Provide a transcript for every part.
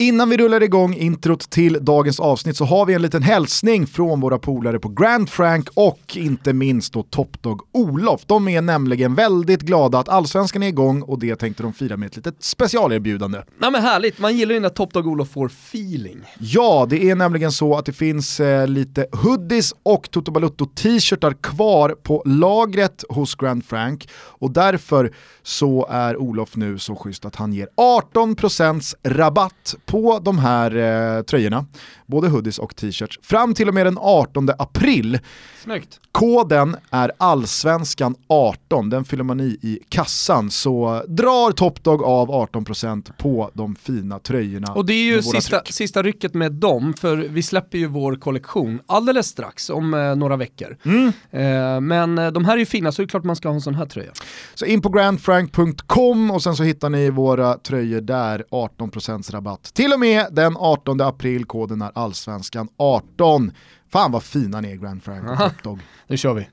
Innan vi rullar igång introt till dagens avsnitt så har vi en liten hälsning från våra polare på Grand Frank och inte minst då Topdog Olof. De är nämligen väldigt glada att allsvenskan är igång och det tänkte de fira med ett litet specialerbjudande. Nej men härligt, man gillar ju när Topdog Olof får feeling. Ja, det är nämligen så att det finns eh, lite hoodies och Toto Balutto t-shirtar kvar på lagret hos Grand Frank och därför så är Olof nu så schysst att han ger 18% rabatt på de här eh, tröjorna, både hoodies och t-shirts, fram till och med den 18 april. Snyggt. Koden är allsvenskan 18, den fyller man i i kassan så drar Topdog av 18% på de fina tröjorna. Och det är ju sista, sista rycket med dem, för vi släpper ju vår kollektion alldeles strax, om eh, några veckor. Mm. Eh, men eh, de här är ju fina så det är klart man ska ha en sån här tröja. Så in på grandfrank.com och sen så hittar ni våra tröjor där, 18% rabatt. Till och med den 18 april, koden är allsvenskan 18. Fan vad fina ni är Grand Frank och Hotdog. Nu kör vi.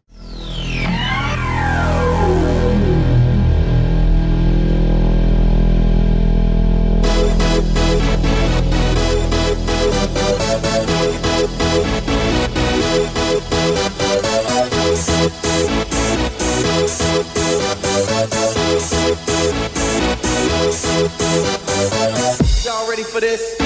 Y'all ready for this?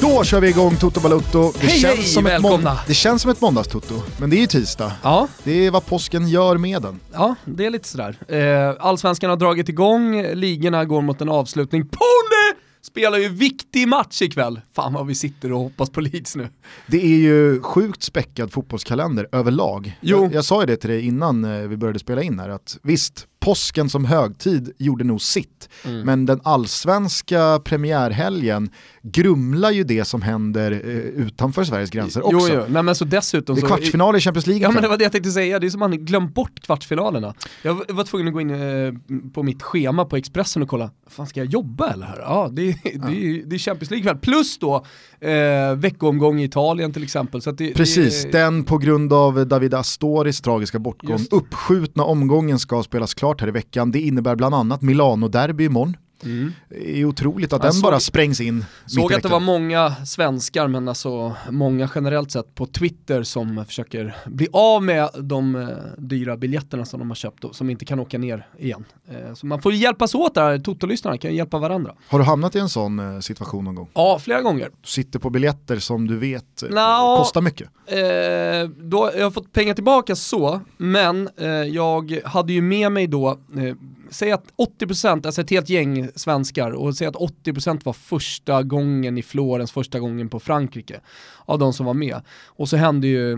Då kör vi igång Toto Balutto. Det, hej, känns hej, som ett välkomna. det känns som ett måndagstoto, men det är ju tisdag. Ja. Det är vad påsken gör med den. Ja, det är lite sådär. Eh, Allsvenskan har dragit igång, ligorna går mot en avslutning. Ponne spelar ju viktig match ikväll. Fan vad vi sitter och hoppas på Leeds nu. Det är ju sjukt späckad fotbollskalender överlag. Jo. Jag, jag sa ju det till dig innan eh, vi började spela in här, att visst, påsken som högtid gjorde nog sitt, Mm. men den allsvenska premiärhelgen grumlar ju det som händer eh, utanför Sveriges gränser Jo, också. jo. Nej, men så dessutom Det är kvartsfinal i Champions League Ja men det var det jag tänkte säga, det är som man glömt bort kvartsfinalerna. Jag var- tvungen att gå in eh, på mitt schema på Expressen och kolla, fan ska jag jobba eller? Här? Ja, det, är- det, är- det är Champions League kväll. Plus då eh, veckoomgång i Italien till exempel. Det, Precis, den på grund av David Astoris tragiska bortgång uppskjutna omgången ska spelas klart här i veckan. Det innebär bland annat Milano-derby imorgon. Mm. Det är otroligt att Jag den såg- bara sprängs in Såg att det var många svenskar, men alltså många generellt sett på Twitter som försöker bli av med de eh, dyra biljetterna som de har köpt och som inte kan åka ner igen. Eh, så man får ju hjälpas åt där, Toto-lyssnarna kan ju hjälpa varandra. Har du hamnat i en sån eh, situation någon gång? Ja, flera gånger. Du sitter på biljetter som du vet Nå. kostar mycket. Eh, då, jag har fått pengar tillbaka så, men eh, jag hade ju med mig då, eh, säg att 80%, alltså ett helt gäng svenskar, och säg att 80% var första gången i Florens, första gången på Frankrike, av de som var med. Och så hände ju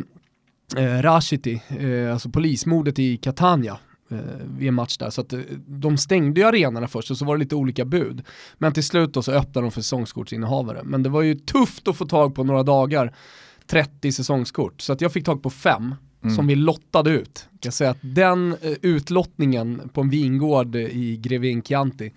eh, Rashidi, eh, alltså polismordet i Catania, eh, vid en match där. Så att eh, de stängde ju arenorna först och så var det lite olika bud. Men till slut då så öppnade de för säsongskortsinnehavare. Men det var ju tufft att få tag på några dagar 30 säsongskort. Så att jag fick tag på fem som vi lottade ut. Jag kan säga att den eh, utlottningen på en vingård i Grevin Chianti,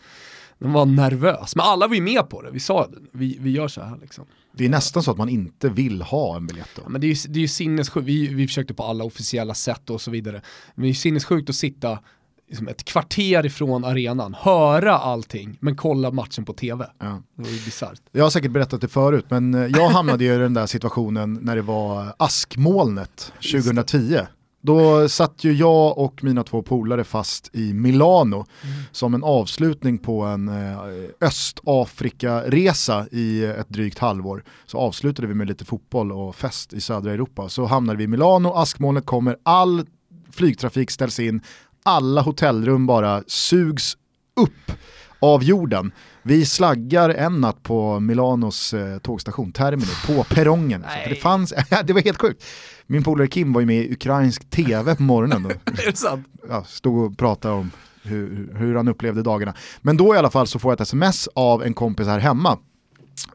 den var nervös. Men alla var ju med på det, vi sa det, vi, vi gör så här liksom. Det är nästan så att man inte vill ha en biljett då. Ja, men det är ju, det är ju sinnessjukt, vi, vi försökte på alla officiella sätt och så vidare. Men det är ju sinnessjukt att sitta liksom ett kvarter ifrån arenan, höra allting, men kolla matchen på tv. Ja. Det var ju bisarrt. Jag har säkert berättat det förut, men eh, jag hamnade ju i den där situationen när det var askmolnet 2010. Då satt ju jag och mina två polare fast i Milano som en avslutning på en eh, Östafrika-resa i ett drygt halvår. Så avslutade vi med lite fotboll och fest i södra Europa. Så hamnade vi i Milano, askmolnet kommer, all flygtrafik ställs in, alla hotellrum bara sugs upp av jorden. Vi slaggar en natt på Milanos eh, tågstation, Termini, på perrongen. För det, fanns, det var helt sjukt. Min polare Kim var ju med i ukrainsk tv på morgonen Är det sant? ja, stod och pratade om hur, hur han upplevde dagarna. Men då i alla fall så får jag ett sms av en kompis här hemma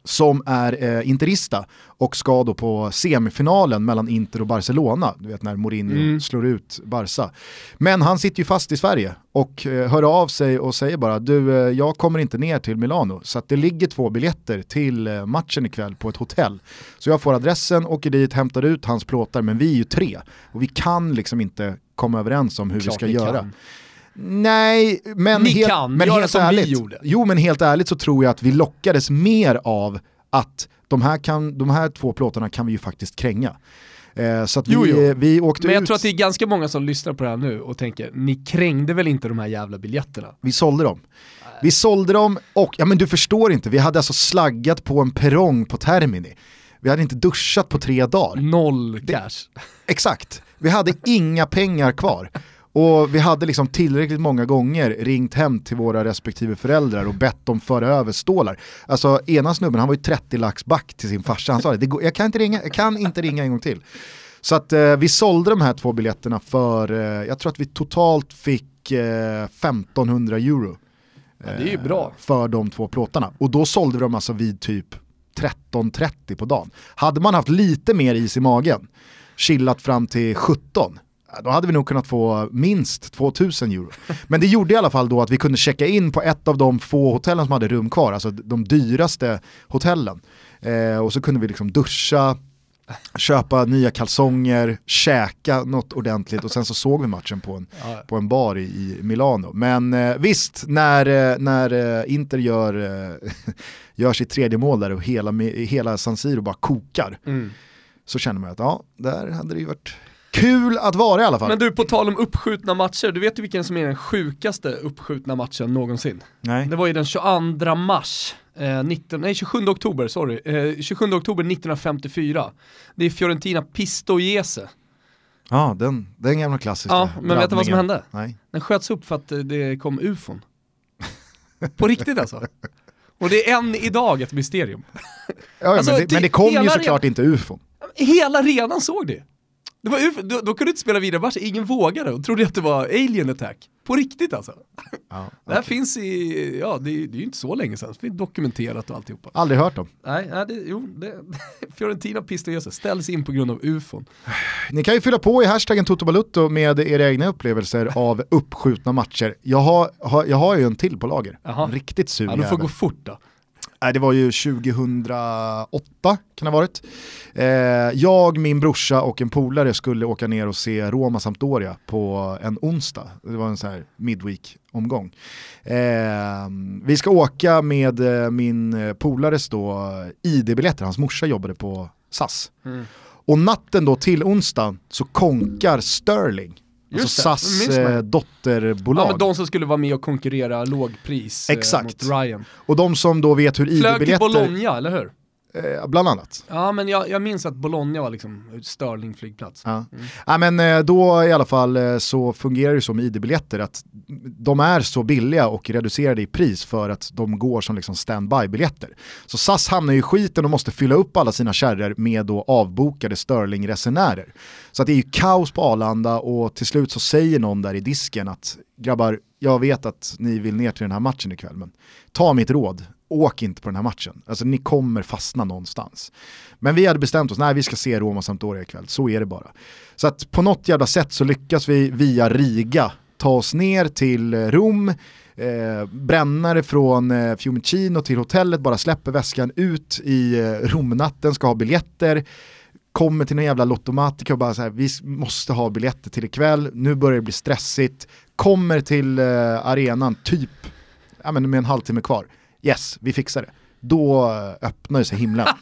som är eh, interista och ska då på semifinalen mellan Inter och Barcelona, du vet när Mourinho Mm. slår ut Barca. Men han sitter ju fast i Sverige och eh, hör av sig och säger bara du, eh, jag kommer inte ner till Milano så att det ligger två biljetter till eh, matchen ikväll på ett hotell. Så jag får adressen, åker dit, hämtar ut hans plåtar, men vi är ju tre och vi kan liksom inte komma överens om hur Klart vi ska ni göra. kan. Nej, men, Ni helt, kan, men det helt som vi ärligt. gjorde. Jo, men helt ärligt så tror jag att vi lockades mer av att de här, kan, de här två plåtarna kan vi ju faktiskt kränga. Eh, så att vi, Jo, jo. vi åkte Men jag ut, tror att det är ganska många som lyssnar på det här nu och tänker, ni krängde väl inte de här jävla biljetterna? vi sålde dem. Vi sålde dem och, ja men du förstår inte, vi hade alltså slaggat på en perrong på Termini. Vi hade inte duschat på tre dagar. Noll cash. Exakt, vi hade inga pengar kvar. Och vi hade liksom tillräckligt många gånger ringt hem till våra respektive föräldrar och bett dem föra över stålar. Alltså ena snubben, han var ju 30 lax back till sin farsa, han sa det, jag, kan inte ringa, jag kan inte ringa en gång till. Så att eh, vi sålde de här två biljetterna för, eh, jag tror att vi totalt fick eh, 1500 euro. Ja, det är ju bra. För de två plåtarna. Och då sålde vi dem alltså vid typ 13.30 på dagen. Hade man haft lite mer is i magen, chillat fram till 17, ja, då hade vi nog kunnat få minst 2000 euro. Men det gjorde i alla fall då att vi kunde checka in på ett av de få hotellen som hade rum kvar, alltså de dyraste hotellen. Eh, och så kunde vi liksom duscha, köpa nya kalsonger, käka något ordentligt och sen så såg vi matchen på en, Ja. på en bar i, i Milano. Men eh, visst, när, eh, när eh, Inter gör, eh, gör sitt tredje mål där och hela, hela San Siro bara kokar Mm. så känner man att ja, där hade det ju varit kul att vara i alla fall. Men du, på tal om uppskjutna matcher, du vet ju vilken som är den sjukaste uppskjutna matchen någonsin? Nej. Det var ju den 22 mars, eh, 19, nej 27 oktober, sorry, eh, 27 oktober 1954. Det är Fiorentina Pistoiese. Ja, den, den gamla klassiska Ja, men vet du vad som drabbningen. hände? Nej. Den sköts upp för att eh, det kom ufon. På riktigt alltså. Och det är än idag ett mysterium. Ja, Alltså, men, det, men det kom ju såklart inte ufon. Hela arenan såg det. Det var ufo. Då, då kunde du inte spela vidare match, ingen vågade och trodde att det var alien attack. På riktigt alltså. Ja, Det här finns i, ja det är, det är ju inte så länge sedan, det är dokumenterat och alltihopa. Aldrig hört dem. Nej, nej det, jo, det, Fiorentina Pistoiese ställs in på grund av ufon. Ni kan ju fylla på i hashtaggen Toto med era egna upplevelser av uppskjutna matcher. Jag har, har, jag har ju en till på lager. Jaha. En riktigt sur Ja, du får jävel. gå fort då. Nej, det var ju 2008 kan det ha varit. Eh, jag, min brorsa och en polare skulle åka ner och se Roma Sampdoria på en onsdag. Det var en sån här midweek-omgång. Eh, vi ska åka med eh, min eh, polares då ID-biljetter, hans morsa jobbade på SAS. Mm. Och natten då till onsdag så konkar Sterling, Just alltså det, SAS eh, dotterbolag. Ja, men de som skulle vara med och konkurrera lågpris eh, Exakt. mot Ryan. Och de som då vet hur Flög till ID-biljetter, Bologna, eller hur? Eh, bland annat. Ja, men jag, jag minns att Bologna var liksom Sterling flygplats. Ja. Ja, men eh, då i alla fall eh, så fungerar det så med ID-biljetter att de är så billiga och reducerade i pris för att de går som liksom standby-biljetter. Så SAS hamnar ju i skiten och måste fylla upp alla sina kärror med då avbokade Sterling-resenärer. Så att det är ju kaos på Arlanda och till slut så säger någon där i disken att grabbar, jag vet att ni vill ner till den här matchen ikväll men ta mitt råd, åk inte på den här matchen. Alltså ni kommer fastna någonstans. Men vi hade bestämt oss, nej vi ska se Roma Sampdoria ikväll, så är det bara. Så att på något jävla sätt så lyckas vi via Riga ta oss ner till eh, Rom, eh, brännare från eh, Fiumicino till hotellet, bara släpper väskan ut i eh, Romnatten, ska ha biljetter, kommer till någon jävla lottomatika och bara så här, vi måste ha biljetter till ikväll, nu börjar det bli stressigt, kommer till eh, arenan typ ja, men med en halvtimme kvar, yes, vi fixar det. Då eh, öppnar sig himlen.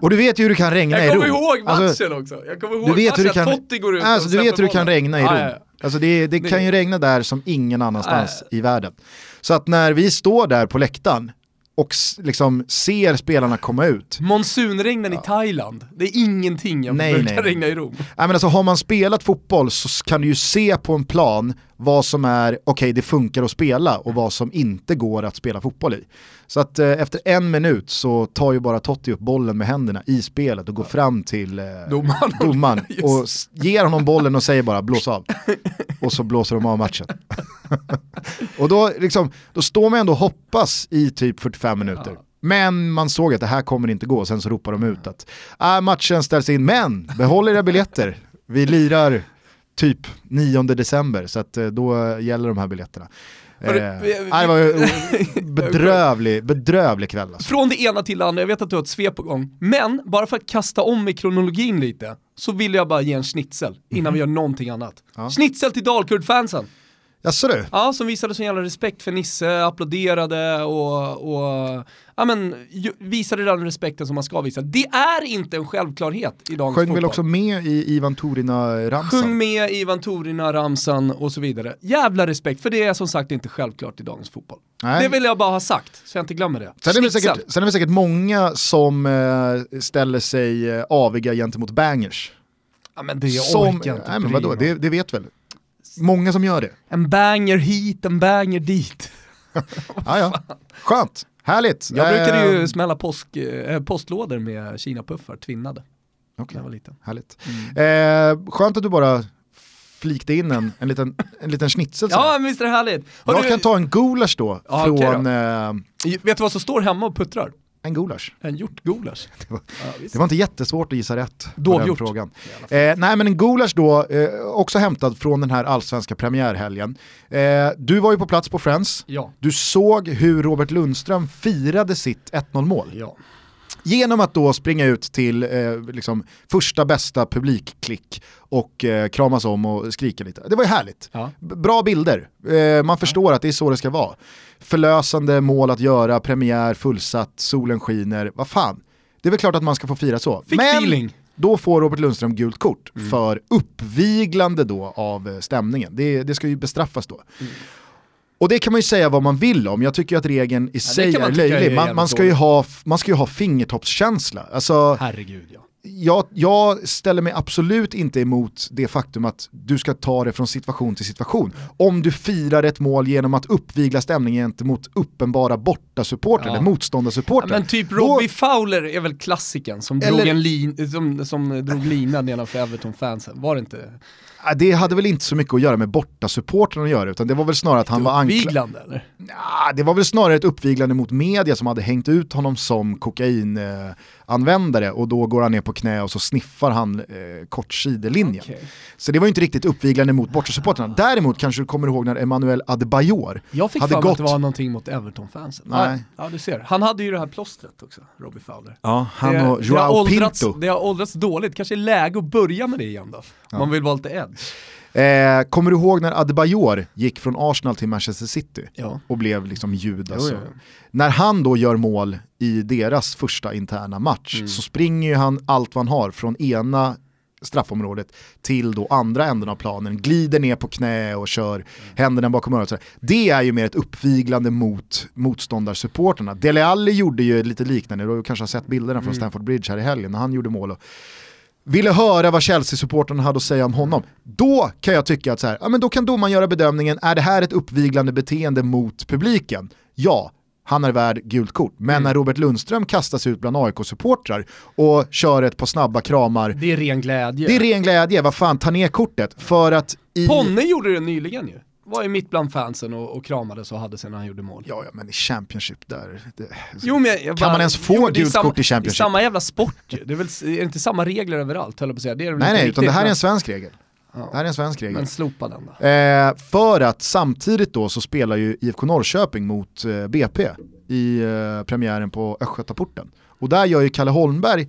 och du vet ju hur det kan regna i Jag Rom. kommer ihåg matchen Alltså, också. Jag kommer ihåg du vet hur det kan, Totti går ut alltså, du vet hur det kan regna i Ja, Rom. ja, ja. Alltså det, det, kan ju regna där som ingen annanstans i världen. Så att när vi står där på läktaren och liksom ser spelarna komma ut, Monsunregnen i Thailand, det är ingenting jag brukar regna i Rom. Nej, men alltså, har man spelat fotboll så kan du ju se på en plan vad som är, okej det funkar att spela och vad som inte går att spela fotboll i. Så att eh, efter en minut så tar ju bara Totti upp bollen med händerna i spelet och går fram till eh, Domaren. domaren och ger honom bollen och säger bara blås av. och så blåser de av matchen. och då, liksom, då står man ändå och hoppas i typ 45 minuter. Ja. Men man såg att det här kommer inte gå, sen så ropar de ut att äh, matchen ställs in, men behåll era biljetter. Vi lirar typ 9 december, så att, eh, då gäller de här biljetterna. Eh, det var bedrövlig, bedrövlig kväll. Alltså. Från det ena till det andra, jag vet att du har ett svep på gång. Men, bara för att kasta om i kronologin lite, så vill jag bara ge en schnitzel innan vi gör någonting annat. Ja. Schnitzel till Dalkurd-fansen. Jaså du? Ja, som visade sån jävla respekt för Nisse, applåderade och, och ja, men, ju- visade den respekten som man ska visa. Det är inte en självklarhet i dagens Sjöng fotboll. väl också med i Ivan Torina-ramsan? Sjung med i Ivan Torina-ramsan och så vidare. Jävla respekt, för det är som sagt inte självklart i dagens fotboll. Nej. Det vill jag bara ha sagt, så jag inte glömmer det. Sen är, det säkert, sen är det säkert många som eh, ställer sig eh, aviga gentemot bangers. Ja men det som, orkar jag inte nej, men vadå, det, det vet väl. Många som gör det. En banger hit, en banger dit. Ja, ja. Skönt, härligt. Jag brukade ju smälla påsk, eh, postlådor med kinapuffar, tvinnade. okej, liten. härligt. Mm. Eh, skönt att du bara flikte in en, en, liten, en liten schnitzel. sådär. Ja visst är det härligt. Har jag du, kan ta en gulasch då, Ja, från okej eh, Vet du vad som står hemma och puttrar? En gulasch. En hjortgulasch. var- ja. Det var inte jättesvårt att gissa rätt på Dovhjort. den frågan. Eh, nej men en gulasch då, eh, också hämtad från den här allsvenska premiärhelgen. Eh, du var ju på plats på Friends, Ja. du såg hur Robert Lundström firade sitt 1-0 mål. ja. Genom att då springa ut till eh, liksom, första bästa publikklick och eh, kramas om och skrika lite. Det var ju härligt. Ja. Bra bilder, eh, man förstår att det är så det ska vara. Förlösande mål att göra, premiär, fullsatt, solen skiner, vad fan. Det är väl klart att man ska få fira så. Fick Men feeling. då får Robert Lundström gult kort Mm. för uppviglande då av eh, stämningen. Det, det ska ju bestraffas då. Mm. Och det kan man ju säga vad man vill om, jag tycker att regeln i sig kan man är löjlig. Man, man, ska ju ha, man ska ju ha fingertoppskänsla. Alltså, Herregud ja. jag, jag ställer mig absolut inte emot det faktum att du ska ta det från situation till situation. Om du firar ett mål genom att uppvigla stämningen gentemot uppenbara bortasupportrar Ja. eller motståndarsupportrar. Men typ Då- Robbie Fowler är väl klassiken som, Eller- drog, en lin, som, som drog linan nedanför Everton-fansen, var det inte? Ja, Det hade väl inte så mycket att göra med bortasupportrarna att göra, utan det var väl snarare att han var anklagad. Uppviglande eller? Ja, det var väl snarare ett uppviglande mot media som hade hängt ut honom som kokainanvändare och då går han ner på knä och så sniffar han eh, kort sidelinjen. Okej. Så det var ju inte riktigt uppviglande mot bortasupportrarna. Däremot kanske du kommer ihåg när Emmanuel Adebayor Jag fick hade för mig att det var någonting mot Everton-fansen. Nej. Ja, ja, du ser. Han hade ju det här plåstret också, Robbie Fowler. Ja, han det, och det, Joao åldrats, Pinto. det har åldrats dåligt, kanske är läge att börja med det igen då. Om man vill vara lite edge. Eh, kommer du ihåg när Adebayor gick från Arsenal till Manchester City Ja. och blev liksom Judas? Jo, jo, jo. När han då gör mål i deras första interna match Mm. så springer ju han allt vad han har från ena straffområdet till då andra änden av planen, glider ner på knä och kör Mm. händerna bakom örat. Det är ju mer ett uppviglande mot motståndarsupporterna. Dele Alli gjorde ju lite liknande, du kanske har sett bilderna Mm. från Stamford Bridge här i helgen när han gjorde mål. Och ville höra vad Chelsea-supporterna hade att säga om honom. Då kan jag tycka att så här, ja, men då kan domaren göra bedömningen, är det här ett uppviglande beteende mot publiken? Ja, han är värd gult kort. Men när Robert Lundström kastas ut bland AIK-supportrar och kör ett par snabba kramar, Det är ren glädje. det är ren glädje, vad fan, ta ner kortet. För att i... Ponne gjorde det nyligen ju. Var ju mitt bland fansen och, och kramades och hade sig när han gjorde mål. Ja, ja, men i Championship där... Det... Jo, men Kan man ens få är gult samma- kort i Championship? Det är samma jävla sport ju. Det är väl är det inte samma regler överallt höll jag på att säga. Det är Nej, nej, utan det här är en svensk regel. Ja. Det här är en svensk regel. Men slopa den då. Eh, för att samtidigt då så spelar ju IFK Norrköping mot eh, BP i eh, premiären på Östgötaporten. Och där gör ju Kalle Holmberg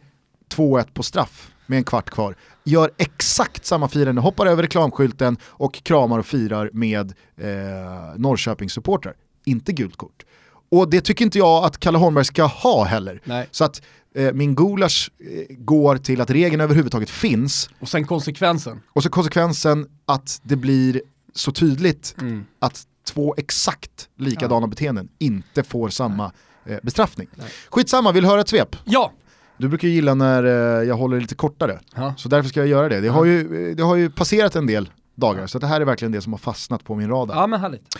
2-1 på straff med en kvart kvar. Gör exakt samma firande, hoppar över reklamskylten och kramar och firar med eh, Norrköpings supportrar. Inte gult kort. Och det tycker inte jag att Kalle Holmberg ska ha heller. Nej. Så att eh, min gulasch eh, går till att regeln överhuvudtaget finns Och sen konsekvensen. och så konsekvensen att det blir så tydligt Mm. att två exakt likadana beteenden inte får samma eh, bestraffning. Nej. Skitsamma, vill höra ett svep? Ja! Du brukar ju gilla när eh, jag håller lite kortare, ja. så därför ska jag göra det. Det har ju, det har ju passerat en del dagar, så det här är verkligen det som har fastnat på min radar. Ja men härligt.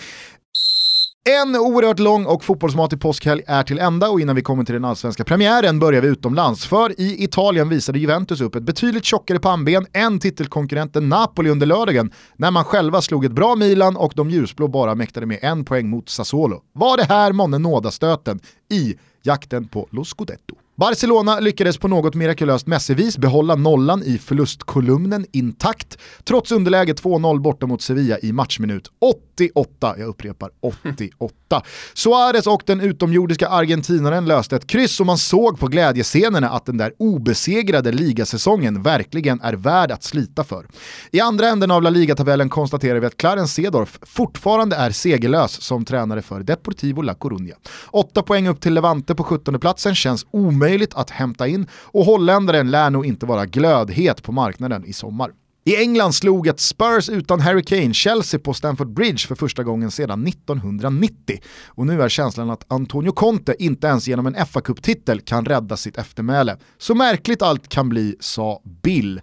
En oerhört lång och fotbollsmatig påskhelg är till ända och innan vi kommer till den allsvenska premiären börjar vi utomlands. För i Italien visade Juventus upp ett betydligt tjockare pannben än titelkonkurrenten Napoli under lördagen när man själva slog ett bra Milan och de ljusblå bara mäktade med en poäng mot Sassuolo. Var det här månne nådastöten i jakten på Lo Scudetto? Barcelona lyckades på något mirakulöst mässevis behålla nollan i förlustkolumnen intakt, trots underläge 2-0 borta mot Sevilla i matchminut 88. Jag upprepar 88. Suarez och den utomjordiska argentinaren löste ett kryss och man såg på glädjescenerna att den där obesegrade ligasäsongen verkligen är värd att slita för. I andra änden av La Liga-tabellen konstaterar vi att Clarence Sedorf fortfarande är segerlös som tränare för Deportivo La Coruña. Åtta poäng upp till Levante på 17 platsen känns omöjligt att hämta in och holländaren lär nog inte vara glödhet på marknaden i sommar. I England slog ett Spurs utan Harry Kane Chelsea på Stamford Bridge för första gången sedan 1990. Och nu är känslan att Antonio Conte inte ens genom en fa titel kan rädda sitt eftermäle. Så märkligt allt kan bli, sa Bill.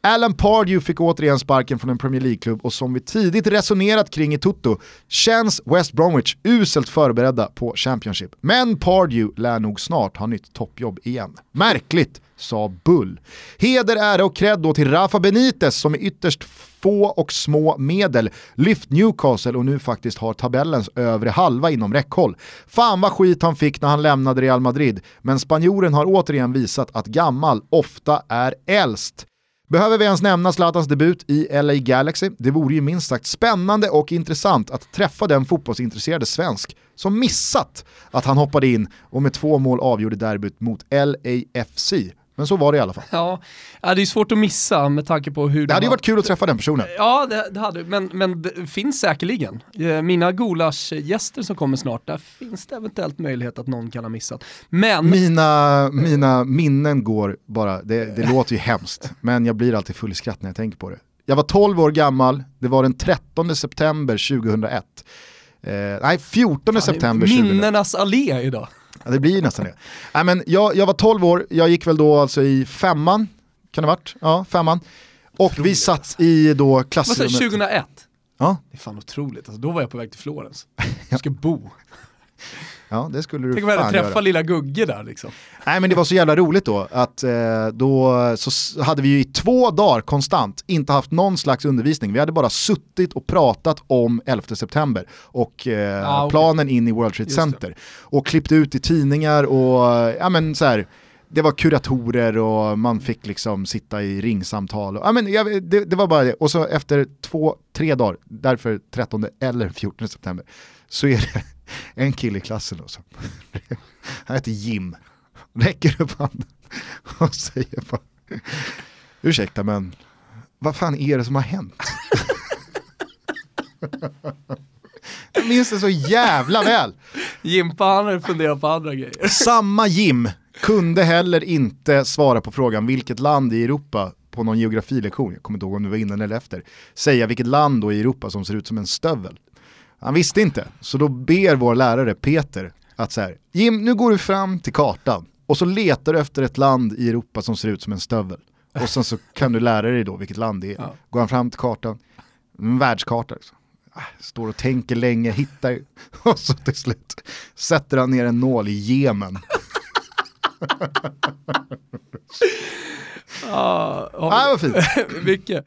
Alan Pardew fick återigen sparken från en Premier League-klubb och som vi tidigt resonerat kring i Toto känns West Bromwich uselt förberedda på Championship. Men Pardew lär nog snart ha nytt toppjobb igen. Märkligt, sa Bull. Heder, ära och cred då till Rafa Benitez som med ytterst få och små medel lyft Newcastle och nu faktiskt har tabellens övre halva inom räckhåll. Fan vad skit han fick när han lämnade Real Madrid, men spanjoren har återigen visat att gammal ofta är äldst. Behöver vi ens nämna Zlatans debut i LA Galaxy? Det vore ju minst sagt spännande och intressant att träffa den fotbollsintresserade svensk som missat att han hoppade in och med två mål avgjorde derbyt mot LAFC. Men så var det i alla fall. Ja, det är svårt att missa med tanke på hur det, det hade ju varit kul att träffa den personen. Ja, det, det hade men, men det finns säkerligen. Eh, mina gulaschgäster som kommer snart, där finns det eventuellt möjlighet att någon kan ha missat. Men... Mina, mina minnen går bara, det, det låter ju hemskt, men jag blir alltid full i skratt när jag tänker på det. Jag var 12 år gammal, det var den 13 september 2001. Eh, nej, 14 Fan, september 2001. Minnenas allé idag. Ja, det blir ju nästan det. Nej, men jag, jag var 12 år, jag gick väl då alltså i femman, kan det ha varit? Ja, femman. Och otroligt. vi satt i då klassrummet. Vad 2001? Ja. Det är fan otroligt, alltså, då var jag på väg till Florens. Jag ska bo. Ja, det skulle du Tänk om jag hade träffat lilla Gugge där liksom. Nej men det var så jävla roligt då att eh, då så hade vi ju i två dagar konstant inte haft någon slags undervisning. Vi hade bara suttit och pratat om 11 september och eh, ah, okay. planen in i World Trade Center. Och klippt ut i tidningar och ja men så här, det var kuratorer och man fick liksom sitta i ringsamtal. Och, ja, men, jag, det, det, var bara det. Och så efter två, tre dagar, därför 13 eller 14 september, så är det en kille i klassen då som, han heter Jim, räcker upp handen och säger bara, ursäkta men vad fan är det som har hänt? Jag minns det så jävla väl. Jimpa han hade funderat på andra grejer. Samma Jim kunde heller inte svara på frågan vilket land i Europa på någon geografilektion, jag kommer inte ihåg om det var innan eller efter, säga vilket land då i Europa som ser ut som en stövel. Han visste inte, så då ber vår lärare Peter att så här, Jim, nu går du fram till kartan och så letar du efter ett land i Europa som ser ut som en stövel. Och sen så kan du lära dig då vilket land det är. Ja. Går han fram till kartan, en världskarta. Liksom. Står och tänker länge, hittar och så till slut sätter han ner en nål i Jemen. ah, ah, vad fint. Mycket.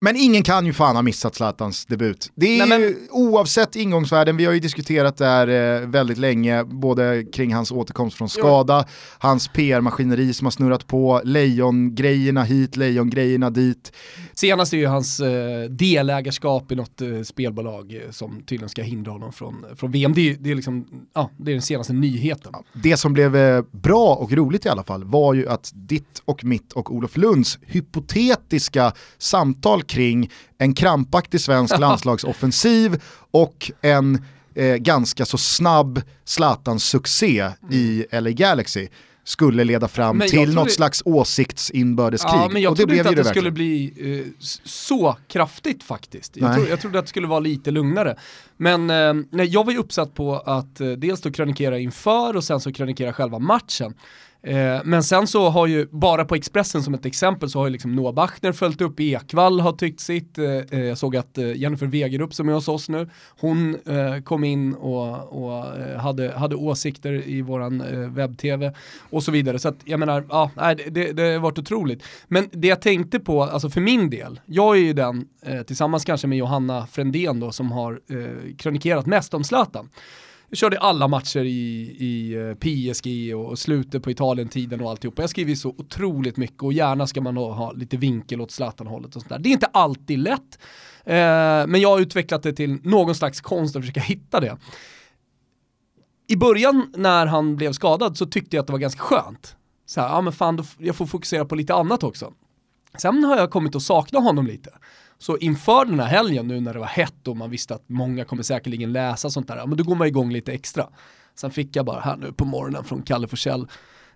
Men ingen kan ju fan ha missat Zlatans debut. Det är Nej, men... ju, oavsett ingångsvärden, vi har ju diskuterat det här eh, väldigt länge, både kring hans återkomst från skada, jo. hans PR-maskineri som har snurrat på, lejongrejerna hit, lejongrejerna dit. Senast är ju hans eh, delägarskap i något eh, spelbolag eh, som tydligen ska hindra honom från, från VM. Det, det, är liksom, ja, det är den senaste nyheten. Det som blev eh, bra och roligt i alla fall var ju att ditt och mitt och Olof Lunds hypotetiska samtal kring en krampaktig svensk landslagsoffensiv och en eh, ganska så snabb Zlatan-succé mm. i LA Galaxy skulle leda fram till något det... slags åsiktsinbördeskrig. Ja, men jag och trodde inte att det, det skulle bli eh, så kraftigt faktiskt. Jag, tro, jag, trodde att det skulle vara lite lugnare. Men eh, nej, jag var ju uppsatt på att eh, dels då krönikera inför och sen så krönikera själva matchen. Eh, men sen så har ju, bara på Expressen som ett exempel, så har ju liksom Noah Bachner följt upp, Ekvall har tyckt sitt, eh, eh, jag såg att eh, Jennifer Wegerup som är hos oss nu, hon eh, kom in och, och eh, hade, hade åsikter i våran webb-tv och så vidare. Så att jag menar, ja, det, det har varit otroligt. Men det jag tänkte på, alltså för min del, jag är ju den, tillsammans kanske med Johanna Frändén då, som har krönikerat mest om Zlatan. Jag körde alla matcher i, i eh, PSG och slutet på Italien-tiden och alltihopa. Jag skriver så otroligt mycket och gärna ska man ha lite vinkel åt Zlatan-hållet och sådär. Det är inte alltid lätt, eh, men jag har utvecklat det till någon slags konst att försöka hitta det. I början när han blev skadad så tyckte jag att det var ganska skönt. Så här, ja men fan, jag får fokusera på lite annat också. Sen har jag kommit att sakna honom lite. Så inför den här helgen nu när det var hett och man visste att många kommer säkerligen läsa sånt där, ja, men då går man igång lite extra. Sen fick jag bara här nu på morgonen från Kalle Forsell,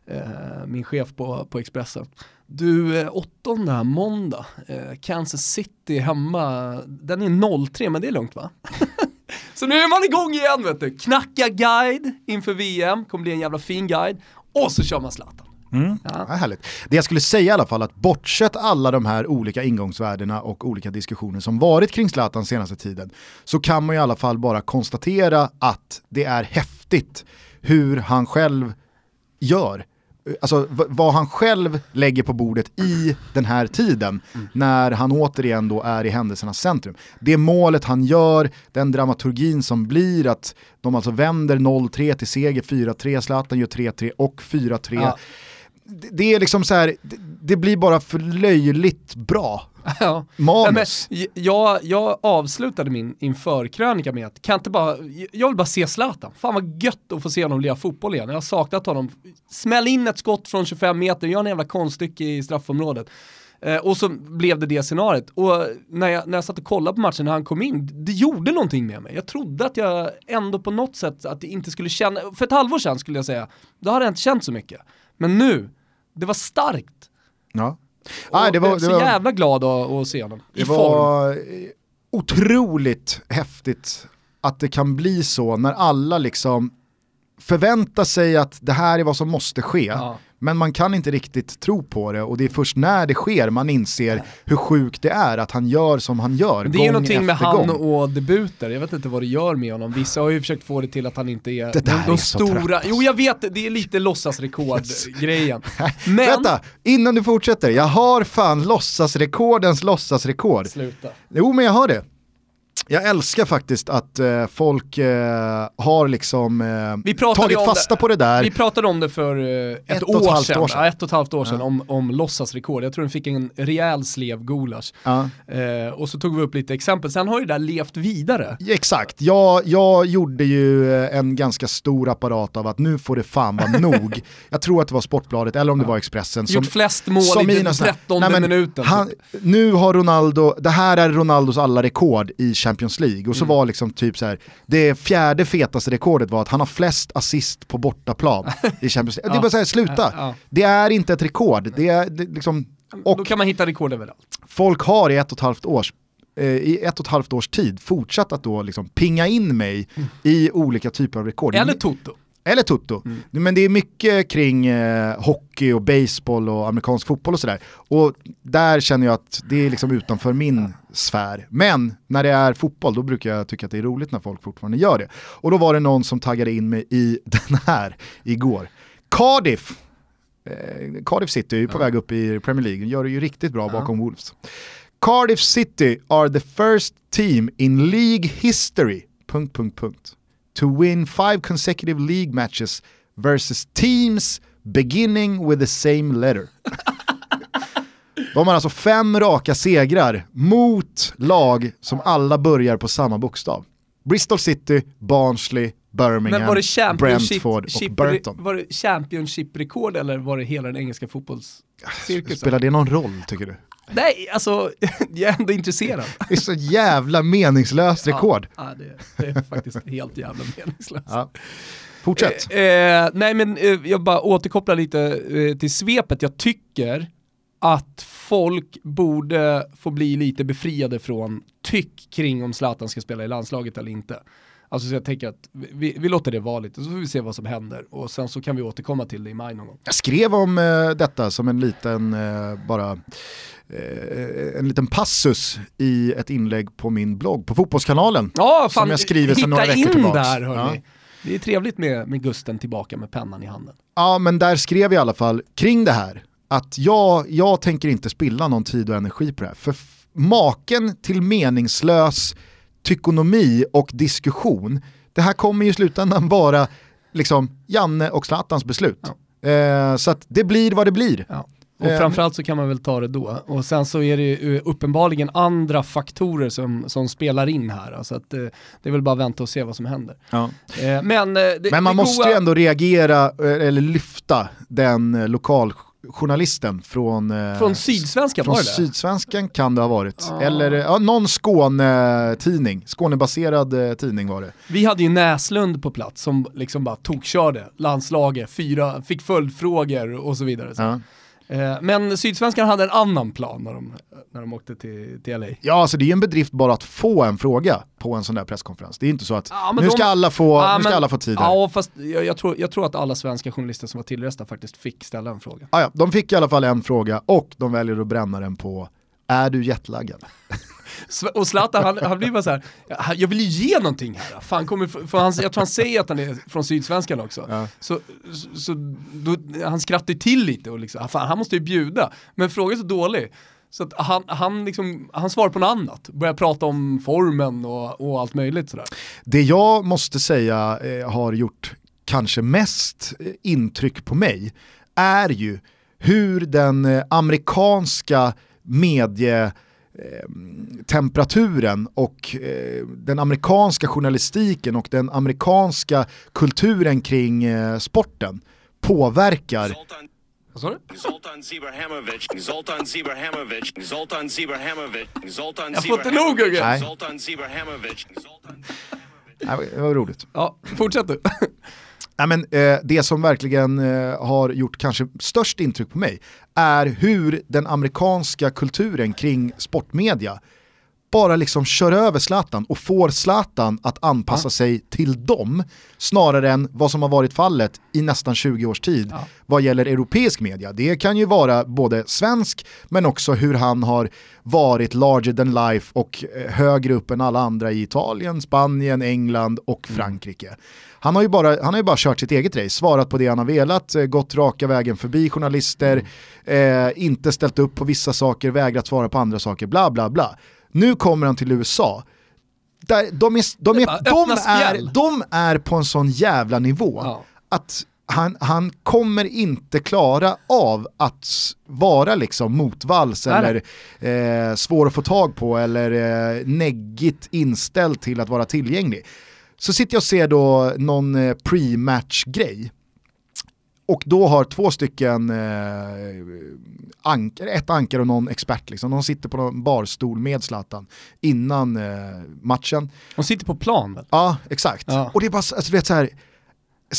eh, min chef på, på Expressen. Du, eh, åttonde här, måndag, eh, Kansas City hemma, den är 03 men det är lugnt va? Så nu är man igång igen vet du. Knacka guide inför VM, kommer bli en jävla fin guide. Och så kör man Zlatan. Mm. Ja. Ja, härligt. Det jag skulle säga i alla fall att bortsett alla de här olika ingångsvärdena och olika diskussioner som varit kring Zlatan senaste tiden så kan man i alla fall bara konstatera att det är häftigt hur han själv gör alltså, vad han själv lägger på bordet i den här tiden mm. när han återigen då är i händelsernas centrum. Det målet han gör, den dramaturgin som blir att de alltså vänder 0-3 till seger 4-3, Zlatan gör 3-3 och 4-3. Ja det är liksom så här, det blir bara för löjligt bra. Ja. Manus. Ja, jag, jag avslutade min införkrönika med att, kan inte bara, jag vill bara se Zlatan. Fan vad gött att få se honom lira fotboll igen. Jag har saknat honom. Smäll in ett skott från 25 meter, gör en jävla konststycke i straffområdet. Eh, och så blev det det scenariet. Och när jag, när jag satt och kollade på matchen när han kom in, det gjorde någonting med mig. Jag trodde att jag ändå på något sätt, att det inte skulle känna, för ett halvår sedan skulle jag säga, då hade jag inte känt så mycket. Men nu, det var starkt. Ja. Ah, det var, jag är så var, jävla glad att, se honom. Det var otroligt häftigt att det kan bli så när alla liksom förväntar sig att det här är vad som måste ske. Ja. Men man kan inte riktigt tro på det och det är först när det sker man inser hur sjukt det är att han gör som han gör. Det är ju någonting med han och debuter, jag vet inte vad det gör med honom. Vissa har ju försökt få det till att han inte är det där de, är stora. Jo jag vet, det är lite låtsasrekord-grejen. Men... Vänta, innan du fortsätter, jag har fan låtsasrekordens låtsasrekord. Sluta. Jo men jag har det. Jag älskar faktiskt att eh, folk eh, har liksom eh, tagit fasta det. på det där. Vi pratade om det för eh, ett, ett, år sedan, år sedan. Ja, ett och ett halvt år sedan ja. om, om låtsasrekord. Jag tror den fick en rejäl slev gulasch. Ja. Eh, och så tog vi upp lite exempel. Sen har ju det där levt vidare. Exakt, jag, jag gjorde ju eh, en ganska stor apparat av att nu får det fan vara nog. Jag tror att det var Sportbladet eller om det var Expressen. Som, Gjort flest mål som i den trettonde minuten. Han, nu har Ronaldo, det här är Ronaldos alla rekord i Champions Champions League. Och så mm. var liksom typ så här, det fjärde fetaste rekordet var att han har flest assist på bortaplan i Champions League. Det är bara såhär, sluta. Ja. Det är inte ett rekord. Det är det, liksom, och Då kan man hitta rekord överallt. Folk har i ett och ett halvt års eh, i ett och ett halvt års tid fortsatt att då liksom pinga in mig mm. i olika typer av rekord. Eller Toto. Eller Toto. Mm. Men det är mycket kring eh, hockey och baseball och amerikansk fotboll och sådär. Och där känner jag att det är liksom utanför min sfär. Men när det är fotboll då brukar jag tycka att det är roligt när folk fortfarande gör det. Och då var det någon som taggade in mig i den här igår. Cardiff, eh, Cardiff City är ju på ja. väg upp i Premier League, gör det ju riktigt bra ja. bakom Wolves. Cardiff City are the first team in League history... Punkt, punkt, punkt to win five consecutive league matches versus teams beginning with the same letter. De har alltså fem raka segrar mot lag som alla börjar på samma bokstav. Bristol City, Barnsley, Birmingham, var det Brentford och Burton. Var det Championship-rekord eller var det hela den engelska fotbollscirkusen? Spelar det någon roll tycker du? Nej, alltså jag är ändå intresserad. Det är så jävla meningslöst rekord. Ja, ja det, det, är faktiskt helt jävla meningslöst. Ja. Fortsätt. Eh, eh, nej men eh, jag bara återkopplar lite eh, till svepet. Jag tycker att folk borde få bli lite befriade från tyck kring om Zlatan ska spela i landslaget eller inte. Alltså så jag tänker att vi, vi låter det vara lite, så får vi se vad som händer och sen så kan vi återkomma till det i maj någon gång. Jag skrev om eh, detta som en liten, eh, bara, eh, en liten passus i ett inlägg på min blogg på Fotbollskanalen. Ja, fan, som jag skriver sedan några veckor tillbaka. Där, hörni. Ja. Det är trevligt med, med Gusten tillbaka med pennan i handen. Ja, men där skrev jag i alla fall kring det här att jag, jag tänker inte spilla någon tid och energi på det här. För maken till meningslös tykonomi och diskussion, det här kommer ju i slutändan vara liksom Janne och Zlatans beslut. Eh, så att det blir vad det blir. Ja. Och Eh, framförallt så kan man väl ta det då. Och sen så är det ju uppenbarligen andra faktorer som, som spelar in här. Alltså att, eh, det är väl bara att vänta och se vad som händer. Ja. Eh, men, eh, det, Men man det måste goa- ju ändå reagera, eh, eller lyfta den eh, lokaljournalisten från, eh, Från Sydsvenskan från var det? Sydsvenskan kan det ha varit. Ah. Eller ja, någon Skåne-tidning, Skånebaserad eh, tidning var det. Vi hade ju Näslund på plats som liksom bara tokkörde landslaget, fyra, fick följdfrågor och så vidare. Så. Ja. Eh, Men Sydsvenskan hade en annan plan när de, när de åkte till, till LA. Ja, alltså det är ju en bedrift bara att få en fråga på en sån där presskonferens. Det är inte så att Ja, nu, de- ska alla få, Ja, nu ska men- alla få tid här. Ja, fast jag, jag, tror, jag tror att alla svenska journalister som var tillresta faktiskt fick ställa en fråga. Ah, ja, de fick i alla fall en fråga och de väljer att bränna den på är du jetlaggad? Och Zlatan, han, han blir bara så här, "Ja, jag vill ju ge någonting här. Fan, kommer, för han, jag tror han säger att han är från Sydsvenskan också. Ja. Så, så, så då, han skrattar till lite och liksom, fan, han måste ju bjuda. Men frågan är så dålig. Så att han, han, liksom, han svarar på något annat, börjar prata om formen och, och allt möjligt sådär. Det jag måste säga eh, har gjort kanske mest eh, intryck på mig är ju hur den eh, amerikanska medie eh, temperaturen och eh, den amerikanska journalistiken och den amerikanska kulturen kring eh, sporten påverkar Zoltan Vad sa du? Zoltan Zebrahamovic, Zoltan Zebrahamovic, Zoltan Zebrahamovic, Zoltan Jag får inte nog, Ugge. Nej. Zoltan Zebrahamovic, Zoltan Nej, det var roligt. Ja, fortsätt du. Nej, men, eh, det som verkligen eh, har gjort kanske störst intryck på mig är hur den amerikanska kulturen kring sportmedia bara liksom kör över Zlatan och får Zlatan att anpassa sig till dem snarare än vad som har varit fallet i nästan 20 års tid Ja. vad gäller europeisk media. Det kan ju vara både svensk men också hur han har varit larger than life och eh, högre upp än alla andra i Italien, Spanien, England och Frankrike. Han har, ju bara, han har ju bara kört sitt eget race, svarat på det han har velat, eh, gått raka vägen förbi journalister, eh, inte ställt upp på vissa saker, vägrat svara på andra saker, bla bla bla. Nu kommer han till USA. Där, de, är, de, är de, är, de är på en sån jävla nivå Ja. att han, han kommer inte klara av att vara liksom motvalls eller eh, svår att få tag på eller eh, neggigt inställd till att vara tillgänglig. Så sitter jag och ser då någon eh, pre-match-grej och då har två stycken eh, ankar, ett ankare och någon expert, liksom. de sitter på någon barstol med Zlatan innan eh, matchen. De sitter på plan väl? Ja, exakt. Ja. Och det är bara, så- alltså, du vet så här,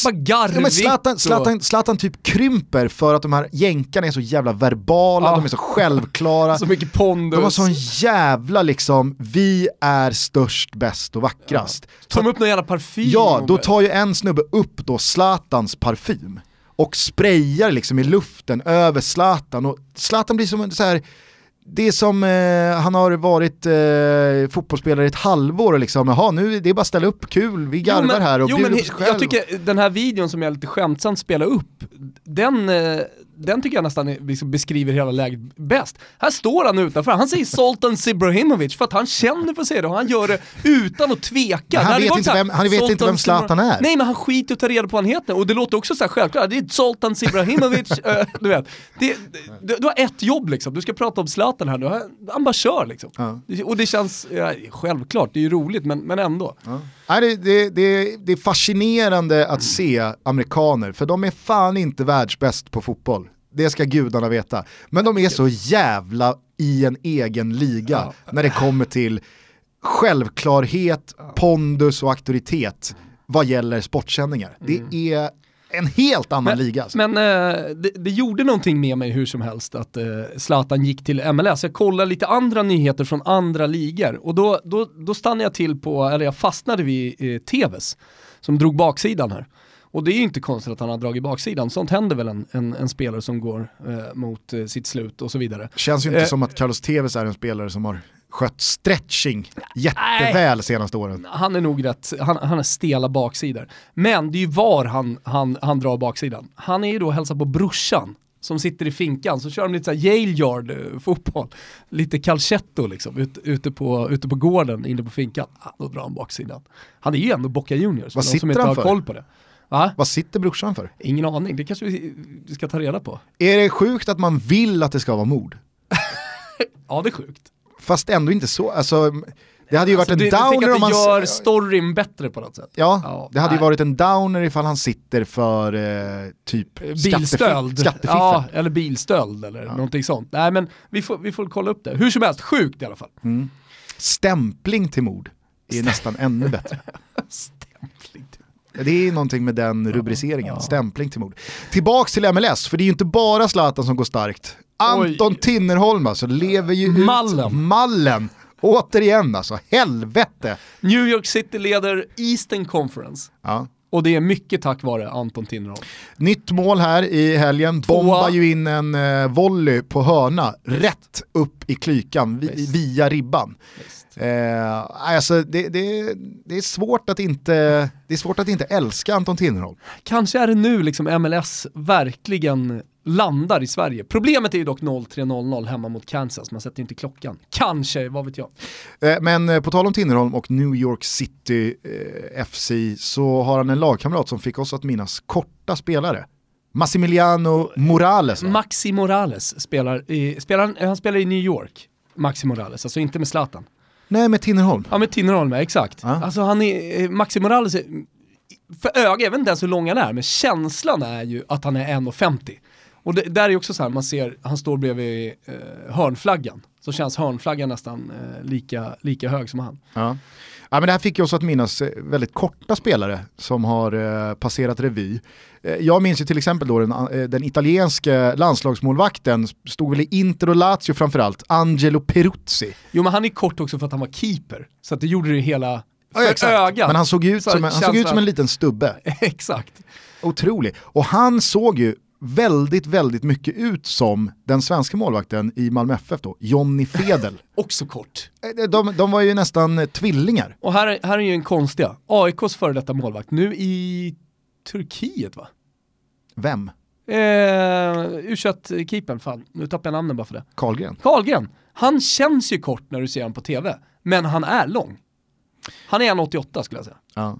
Bara garvigt Ja, men Zlatan, och- Zlatan, Zlatan typ krymper för att de här jänkarna är så jävla verbala, Ja. de är så självklara. Så mycket pondus. De har sån jävla liksom, vi är störst, bäst och vackrast. Tar de upp någon jävla parfym? Ja, då tar ju en snubbe upp då Zlatans parfym och sprayar liksom i luften över Zlatan och Zlatan blir som en så här det som, eh, han har varit eh, fotbollsspelare i ett halvår och liksom, jaha nu det är bara att ställa upp, kul, vi garvar jo, men, här och jo, bjuder men på sig själv. Jag tycker den här videon som jag lite skämtsamt spelar upp, den, eh, den tycker jag nästan liksom beskriver hela läget bäst. Här står han utanför, han säger Zoltan Ibrahimovic för att han känner för säga det och han gör det utan att tveka. Men han vet inte vem- han vet inte vem Zlatan är. Nej men han skiter i att ta reda på vad han heter och det låter också så här självklart, det är Zoltan Ibrahimovic, eh, du vet. Det, du, du har ett jobb liksom, du ska prata om Zlatan här nu, han, bara kör liksom. Ja. Och det känns, ja, självklart, det är ju roligt men, men ändå. Nej, det, det, det, det är fascinerande att se amerikaner, för de är fan inte världsbäst på fotboll. Det ska gudarna veta. Men de är så jävla i en egen liga när det kommer till självklarhet, pondus och auktoritet vad gäller sportsändningar. Det är en helt annan liga. Alltså. Men eh, det, det gjorde någonting med mig hur som helst att eh, Zlatan gick till MLS. Jag kollade lite andra nyheter från andra ligor och då, då, då stannade jag till på, eller jag fastnade vid eh, TVs som drog baksidan här. Och det är ju inte konstigt att han har dragit baksidan, sånt händer väl en, en, en spelare som går eh, mot eh, sitt slut och så vidare. Känns ju inte Eh. som att Carlos Tevez är en spelare som har skött stretching jätteväl senaste åren. Han är nog rätt, han, han är stela baksidor. Men det är ju var han, han, han drar baksidan. Han är ju då och hälsar på brorsan som sitter i finkan, så kör de lite så här Yale Yard eh, fotboll. Lite calcetto liksom, ut, ute, på, ute på gården, inne på finkan. Ah, då drar han baksidan. Han är ju ändå Boca Juniors, Vad de som inte han har koll på det. Va? Vad sitter brorsan för? Ingen aning, det kanske vi vi ska ta reda på. Är det sjukt att man vill att det ska vara mord? Ja det är sjukt. Fast ändå inte så, alltså det hade ju varit Alltså, en det, jag tycker downer att om man... det gör storyn bättre på något sätt. Ja, Ja, det hade ju nej. varit en downer ifall han sitter för eh, typ Bilstöld. skattefi- skattefiffel. Ja, eller bilstöld eller någonting sånt. Nej men vi får, vi får kolla upp det. Hur som helst, sjukt i alla fall. Stämpling till mord är nästan ännu bättre. Stämpling. Det är någonting med den rubriceringen, stämpling till mord. Tillbaks till MLS, för det är ju inte bara Zlatan som går starkt. Anton Oj. Tinnerholm alltså, lever ju Mallen. ut mallen. Återigen alltså, helvete. New York City leder Eastern Conference. Ja. Och det är mycket tack vare Anton Tinnerholm. Nytt mål här i helgen, bombar ju in en eh, volley på hörna, rätt upp i klykan vi, Visst. via ribban. Eh, alltså det, det, det, är svårt att inte, det är svårt att inte älska Anton Tinnerholm. Kanske är det nu liksom MLS verkligen landar i Sverige. Problemet är ju dock 03.00 hemma mot Kansas, man sätter inte klockan. Kanske, vad vet jag. Eh, Men eh, på tal om Tinnerholm och New York City eh, FC så har han en lagkamrat som fick oss att minnas korta spelare. Massimiliano Morales. va? Maxi Morales spelar i, spelar, han- han spelar i New York. Maxi Morales, alltså inte med Zlatan. Nej, med Tinnerholm. Ja med Tinnerholm exakt. Ja. Alltså han är, eh, Maxi Morales, är, för öga, jag vet inte ens hur lång han är, men känslan är ju att han är 1,50. Och det, där är också så här, man ser, han står bredvid eh, hörnflaggan. Så känns hörnflaggan nästan eh, lika, lika hög som han. Ja. Ja, men det här fick oss att minnas eh, väldigt korta spelare som har eh, passerat revy. Eh, jag minns ju till exempel då den, eh, den italienska landslagsmålvakten, stod väl i Inter och Lazio framförallt, Angelo Peruzzi. Jo men han är kort också för att han var keeper. Så att det gjorde det hela Ja, exakt. ögat. Men han såg, ut som, en- han såg ut som en liten stubbe. Exakt. Otrolig. Och han såg ju väldigt, väldigt mycket ut som den svenska målvakten i Malmö FF då, Jonny Fedel. Också kort. Eh, de, de var ju nästan eh, tvillingar. Och här, här är ju en konstiga. AIKs före detta målvakt, nu i Turkiet va? Vem? Eh, u keepern fan, nu tappar jag namnen bara för det. Karlgren. Karlgren, han känns ju kort när du ser honom på tv, men han är lång. Han är 1,88 skulle jag säga. Ja.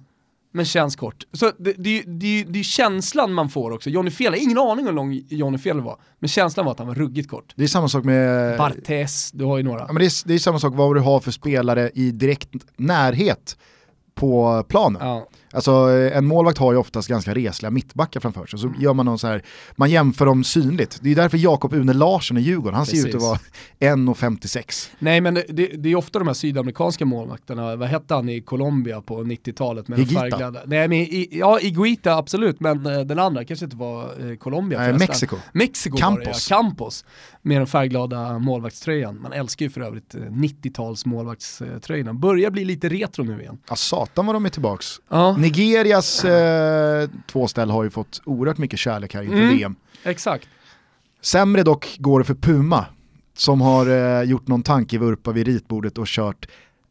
Men känns kort. Så det, det, det, det är känslan man får också. Johnny Fjell, ingen aning hur lång Johnny Fjell var, men känslan var att han var ruggigt kort. Det är samma sak med... Bartes, du har ju några. Ja, men det, är, det är samma sak vad du har för spelare i direkt närhet på planen. Ja. Alltså eh, en målvakt har ju oftast ganska resliga mittbackar framför sig, så Mm. gör man någon så här, man jämför dem synligt. Det är därför Jakob Une Larsson i Djurgården, han ser ut att Precis. vara 1,56. Nej men det, det, det är ofta de här sydamerikanska målvakterna, vad hette han i Colombia på 90-talet med Higuita. Nej men i, ja, Iguita absolut, men eh, den andra kanske inte var eh, Colombia Nej, förresten. Mexiko. Mexiko Campos. var det ja, Campos. Med den färgglada målvaktströjan. Man älskar ju för övrigt eh, 90-tals målvaktströjorna. Börjar bli lite retro nu igen. Ja satan vad de är tillbaks. Ja, Nigerias eh, två ställ har ju fått oerhört mycket kärlek här inför Mm. VM. exakt. Sämre dock går det för Puma, som har eh, gjort någon tankevurpa vid ritbordet och kört,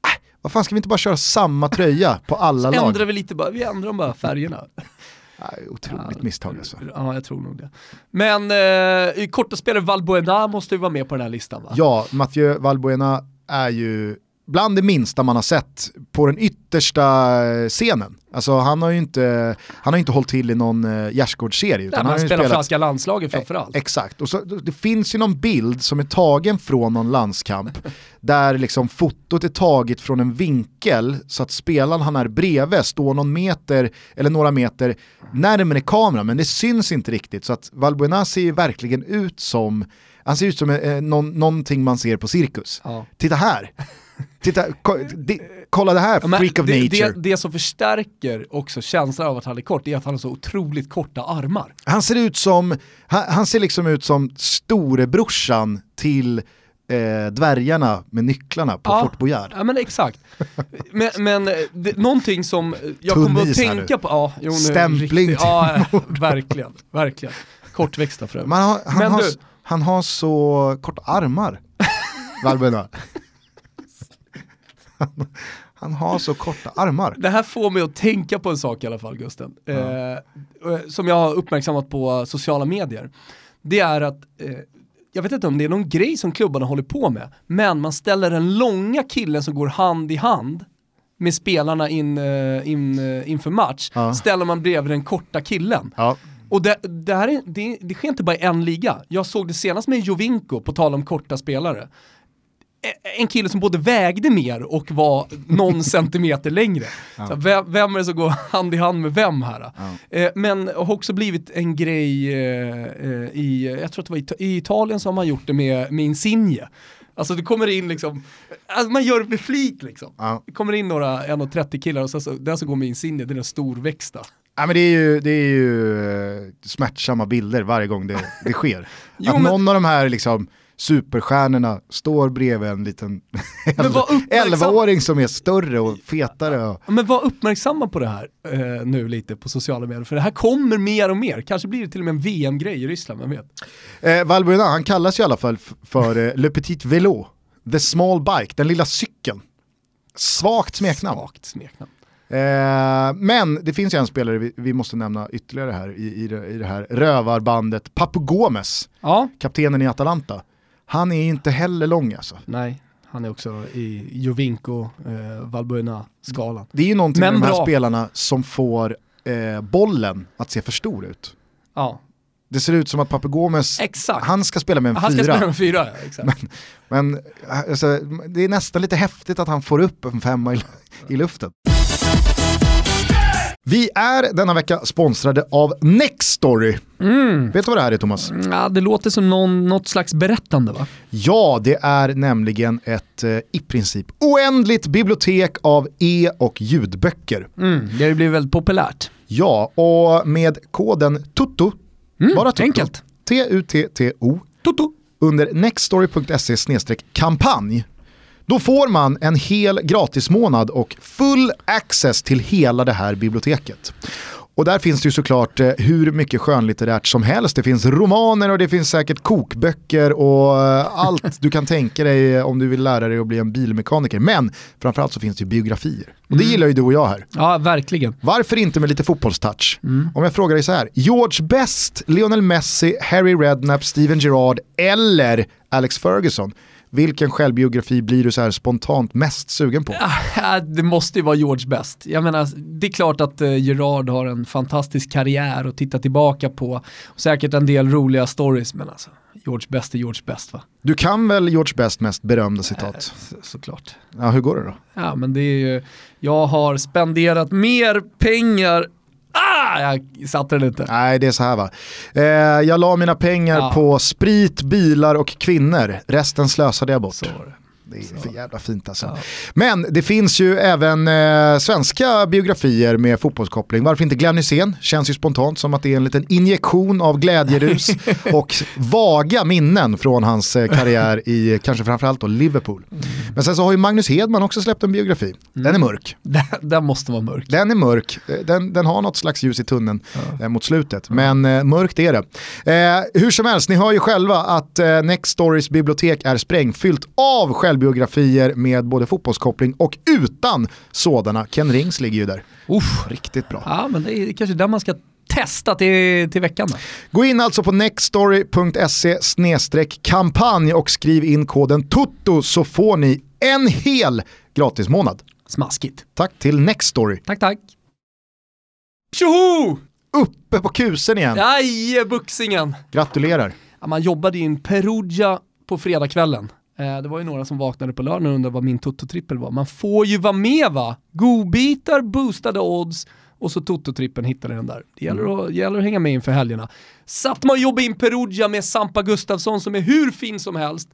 äh, vad fan ska vi inte bara köra samma tröja på alla lag? Ändrar vi lite bara, vi ändrar bara färgerna. Otroligt misstag alltså. Ja, jag tror nog det. Men eh, korta spelare Valbuena måste ju vara med på den här listan va? Ja, Mathieu Valbuena är ju bland det minsta man har sett på den yttersta eh, scenen. Alltså han har ju inte, han har inte hållit till i någon uh, gärdsgårdsserie. Utan han han spelar spelat- franska landslaget framförallt. Eh, Exakt, och så, det finns ju någon bild som är tagen från någon landskamp där liksom fotot är taget från en vinkel så att spelaren han är bredvid står någon meter eller några meter närmare kameran men det syns inte riktigt så att Valbuena ser ju verkligen ut som han ser ut som eh, någon, någonting man ser på cirkus. Ja. Titta här! Titta, ko, di, kolla det här, Ja, freak of det, nature. Det, det som förstärker också känslan av att han är kort är att han har så otroligt korta armar. Han ser ut som, han, han ser liksom ut som storebrorsan till eh, dvärgarna med nycklarna på Ja. Fort Boyard. Ja men exakt. Men, men eh, det, någonting som jag kommer att Tunnis tänka på, ja, jo, nu, Stämpling riktigt- Ja, verkligen, verkligen. Kortväxta för övrigt. Men han, han, Men har, du- han har så korta armar, Valbuena. Han, han har så korta armar. Det här får mig att tänka på en sak i alla fall Gusten. Eh, eh, som jag har uppmärksammat på sociala medier. det är att eh, jag vet inte om det är någon grej som klubbarna håller på med, men man ställer den långa killen som går hand i hand med spelarna in, eh, in, eh, inför match, Ja. ställer man bredvid den korta killen. Ja. Och det, det, här är, det, det sker inte bara i en liga. Jag såg det senast med Jovinko, på tal om korta spelare. E- En kille som både vägde mer och var någon centimeter längre. Så vem, vem är det som går hand i hand med vem här? Eh, men har också blivit en grej eh, eh, i, jag tror att det var i, Ita- i Italien som man gjort det med, med Insigne. Alltså det kommer in liksom, alltså man gör det med flit liksom. Ja. Det kommer in några 1,30 killar och sen så, den som går med Insigne, det är den storväxta. Ja, men det är ju, det är ju eh, smärtsamma bilder varje gång det, det sker. Jo, att men- någon av de här liksom, superstjärnorna står bredvid en liten Men var uppmärksam- 11-åring som är större och fetare. Och, Men var uppmärksamma på det här eh, nu lite på sociala medier, för det här kommer mer och mer. Kanske blir det till och med en VM-grej i Ryssland, vem vet? eh, Valbuena, han kallas ju i alla fall för eh, Le Petit Vélo, The Small Bike, den lilla cykeln. Svagt smeknamn. Svagt smeknamn. Eh, men det finns ju en spelare vi, vi måste nämna ytterligare här i, i, det, i det här rövarbandet, Papu Gomes, Ja, kaptenen i Atalanta. Han är inte heller lång alltså. nej, han är också i Jovinko, eh, Valbuena-skalan. Det är ju någonting Men med de här bra. spelarna som får eh, bollen att se för stor ut. Ja, Det ser ut som att Papu Gomes, exakt. han ska spela med en Han ska fyra. spela med fyra, ja, exakt. Men alltså, det är nästan lite häftigt att han får upp en femma i, i luften. Vi är denna vecka sponsrade av Nextory. Mm. Vet du vad det här är Thomas? Ja, det låter som någon, något slags berättande va? Ja, det är nämligen ett eh, i princip oändligt bibliotek av e- och ljudböcker. Mm. Det har ju blivit väldigt populärt. Ja, och med koden TUTTO, Mm, bara TUTTO, enkelt. T-U-T-T-O, Toto. under nextstory.se kampanj då får man en hel gratismånad och full access till hela det här biblioteket. Och där finns det ju såklart eh, hur mycket skönlitterärt som helst. Det finns romaner och det finns säkert kokböcker och eh, allt du kan tänka dig eh, om du vill lära dig att bli en bilmekaniker. Men framförallt så finns det ju biografier. Och det gillar ju du och jag här. Ja, verkligen. Varför inte med lite fotbollstouch? Om jag frågar dig så här, George Best, Lionel Messi, Harry Redknapp, Steven Gerrard eller Alex Ferguson. Vilken självbiografi blir du så här spontant mest sugen på? Det måste ju vara George Best. Jag menar, det är klart att eh, Gerard har en fantastisk karriär att titta tillbaka på. Och säkert en del roliga stories, men alltså, George Best är George Best va? Du kan väl George Best mest berömda citat? Så, såklart. Ja, hur går det då? Ja, men det är ju, jag har spenderat mer pengar Ah, jag satte den inte. Nej, det är så här va. Eh, jag la mina pengar Ja. på sprit, bilar och kvinnor. Resten slösade jag bort. Så det. Är för jävla fint alltså. Ja. Men det finns ju även eh, svenska biografier med fotbollskoppling. Varför inte Glenn Hysén? Känns ju spontant som att det är en liten injektion av glädjerus och vaga minnen från hans eh, karriär i kanske framförallt då Liverpool. Men sen så har ju Magnus Hedman också släppt en biografi. Den är mörk. Den, den måste vara mörk. Den är mörk, Eh, den, den har något slags ljus i tunneln eh, mot slutet. Men eh, mörkt är det. Eh, hur som helst, ni hör ju själva att Next Stories bibliotek är sprängfyllt av självbiografier med både fotbollskoppling och utan sådana. Ken Rings ligger ju där. Uff. Riktigt bra. Ja, men det är kanske där man ska testa till, till veckan då. Gå in alltså på nextstory.se kampanj och skriv in koden TUTTO så får ni en hel gratismånad. Smaskigt. Tack till Nextory. Tack, tack. Tjoho! Uppe på kusen igen. Aj, buxingen. Gratulerar. Ja, man jobbade i en Perugia på fredagskvällen. Eh, det var ju några som vaknade på lördagen och undrade vad min Toto-trippel var. Man får ju vara med va? Godbitar, boostade odds och så Toto-trippeln hittade den där. Det gäller att, gäller att hänga med inför helgerna. Satt man och jobbade i en Perugia med Sampa Gustafsson som är hur fin som helst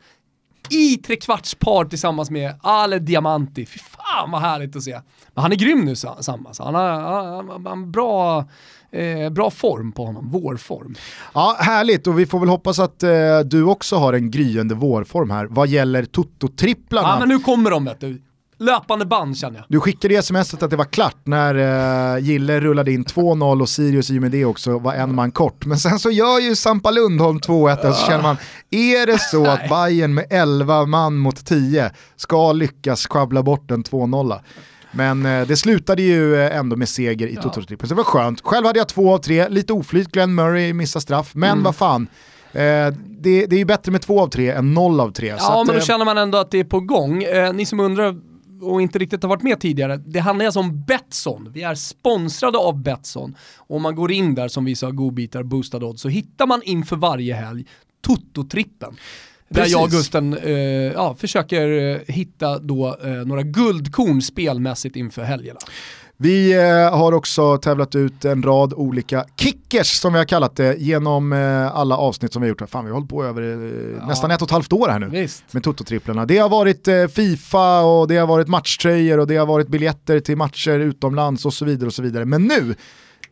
i trekvartspar tillsammans med Ale Diamanti. Fy fan vad härligt att se. Men han är grym nu Sa- Samma, så han har, han han har bra, eh, bra form på honom, vårform. Ja, härligt och vi får väl hoppas att eh, du också har en gryende vårform här vad gäller Toto-tripplarna. Ja men nu kommer de vet du. Löpande band känner jag. Du skickade i smset att det var klart när eh, Gille rullade in 2-0 och Sirius i och med det också var en man kort. Men sen så gör ju Sampa Lundholm 2-1 och så känner man, är det så att Bayern med 11 man mot 10 ska lyckas schabbla bort en 2-0? Men eh, det slutade ju eh, ändå med seger i Ja. Toto-trippeln, så det var skönt. Själv hade jag två av tre, lite oflyt, Glenn Murray missade straff, men vad fan. Eh, det, det är ju bättre med två av tre än noll av tre. Ja, att, men då eh, känner man ändå att det är på gång. Eh, ni som undrar och inte riktigt har varit med tidigare, det handlar alltså om Betsson. Vi är sponsrade av Betsson. Och om man går in där som vi sa, godbitar, boostad odds, så hittar man inför varje helg Toto-trippen. Där Precis. jag och Gusten eh, ja, försöker eh, hitta då eh, några guldkorn spelmässigt inför helgerna. Vi eh, har också tävlat ut en rad olika kickers som vi har kallat det genom eh, alla avsnitt som vi har gjort. Fan vi har hållit på över Ja. nästan ett och ett halvt år här nu. Visst. med Toto-tripplarna. Det har varit Fifa och det har varit matchtröjor och det har varit biljetter till matcher utomlands och så vidare och så vidare. Men nu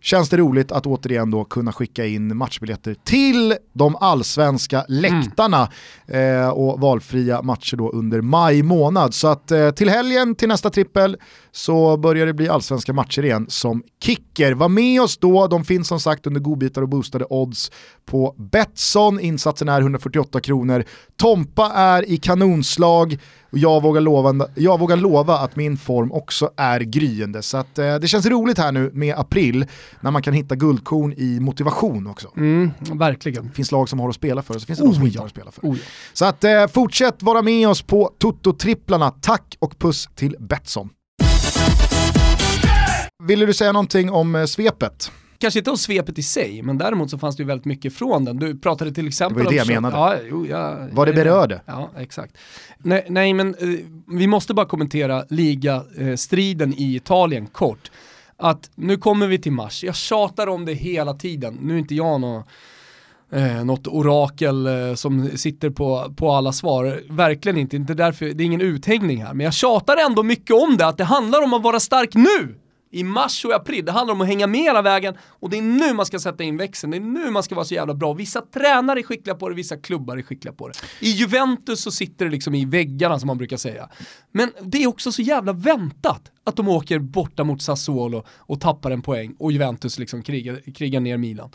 känns det roligt att återigen då kunna skicka in matchbiljetter till de allsvenska läktarna eh, och valfria matcher då under maj månad. Så att eh, till helgen, till nästa trippel, så börjar det bli allsvenska matcher igen som kicker. Var med oss då, de finns som sagt under godbitar och boostade odds på Betsson. Insatsen är 148 kronor. Tompa är i kanonslag och jag vågar lova, jag vågar lova att min form också är gryende. Så att, eh, det känns roligt här nu med april när man kan hitta guldkorn i motivation också. Mm, verkligen. Det finns lag som har att spela för och så finns det de som Oh inte ja. har att spela för. Oh, ja. Så att eh, fortsätt vara med oss på Toto-tripplarna. Tack och puss till Betsson. Ville du säga någonting om eh, svepet? Kanske inte om svepet i sig, men däremot så fanns det ju väldigt mycket från den. Du pratade till exempel Det var ju om... det jag menade. Ja, jo, ja, Vad det berörde. Ja, exakt. Nej, nej men eh, vi måste bara kommentera ligastriden i Italien kort. Att nu kommer vi till mars, jag tjatar om det hela tiden. Nu är inte jag någon Eh, något orakel eh, som sitter på, på alla svar. Verkligen inte, inte därför, det är ingen uthängning här. Men jag tjatar ändå mycket om det, att det handlar om att vara stark nu! I mars och i april, det handlar om att hänga med hela vägen och det är nu man ska sätta in växeln, det är nu man ska vara så jävla bra. Vissa tränare är skickliga på det, vissa klubbar är skickliga på det. I Juventus så sitter det liksom i väggarna som man brukar säga. Men det är också så jävla väntat att de åker borta mot Sassuolo och tappar en poäng och Juventus liksom krigar, krigar ner Milan.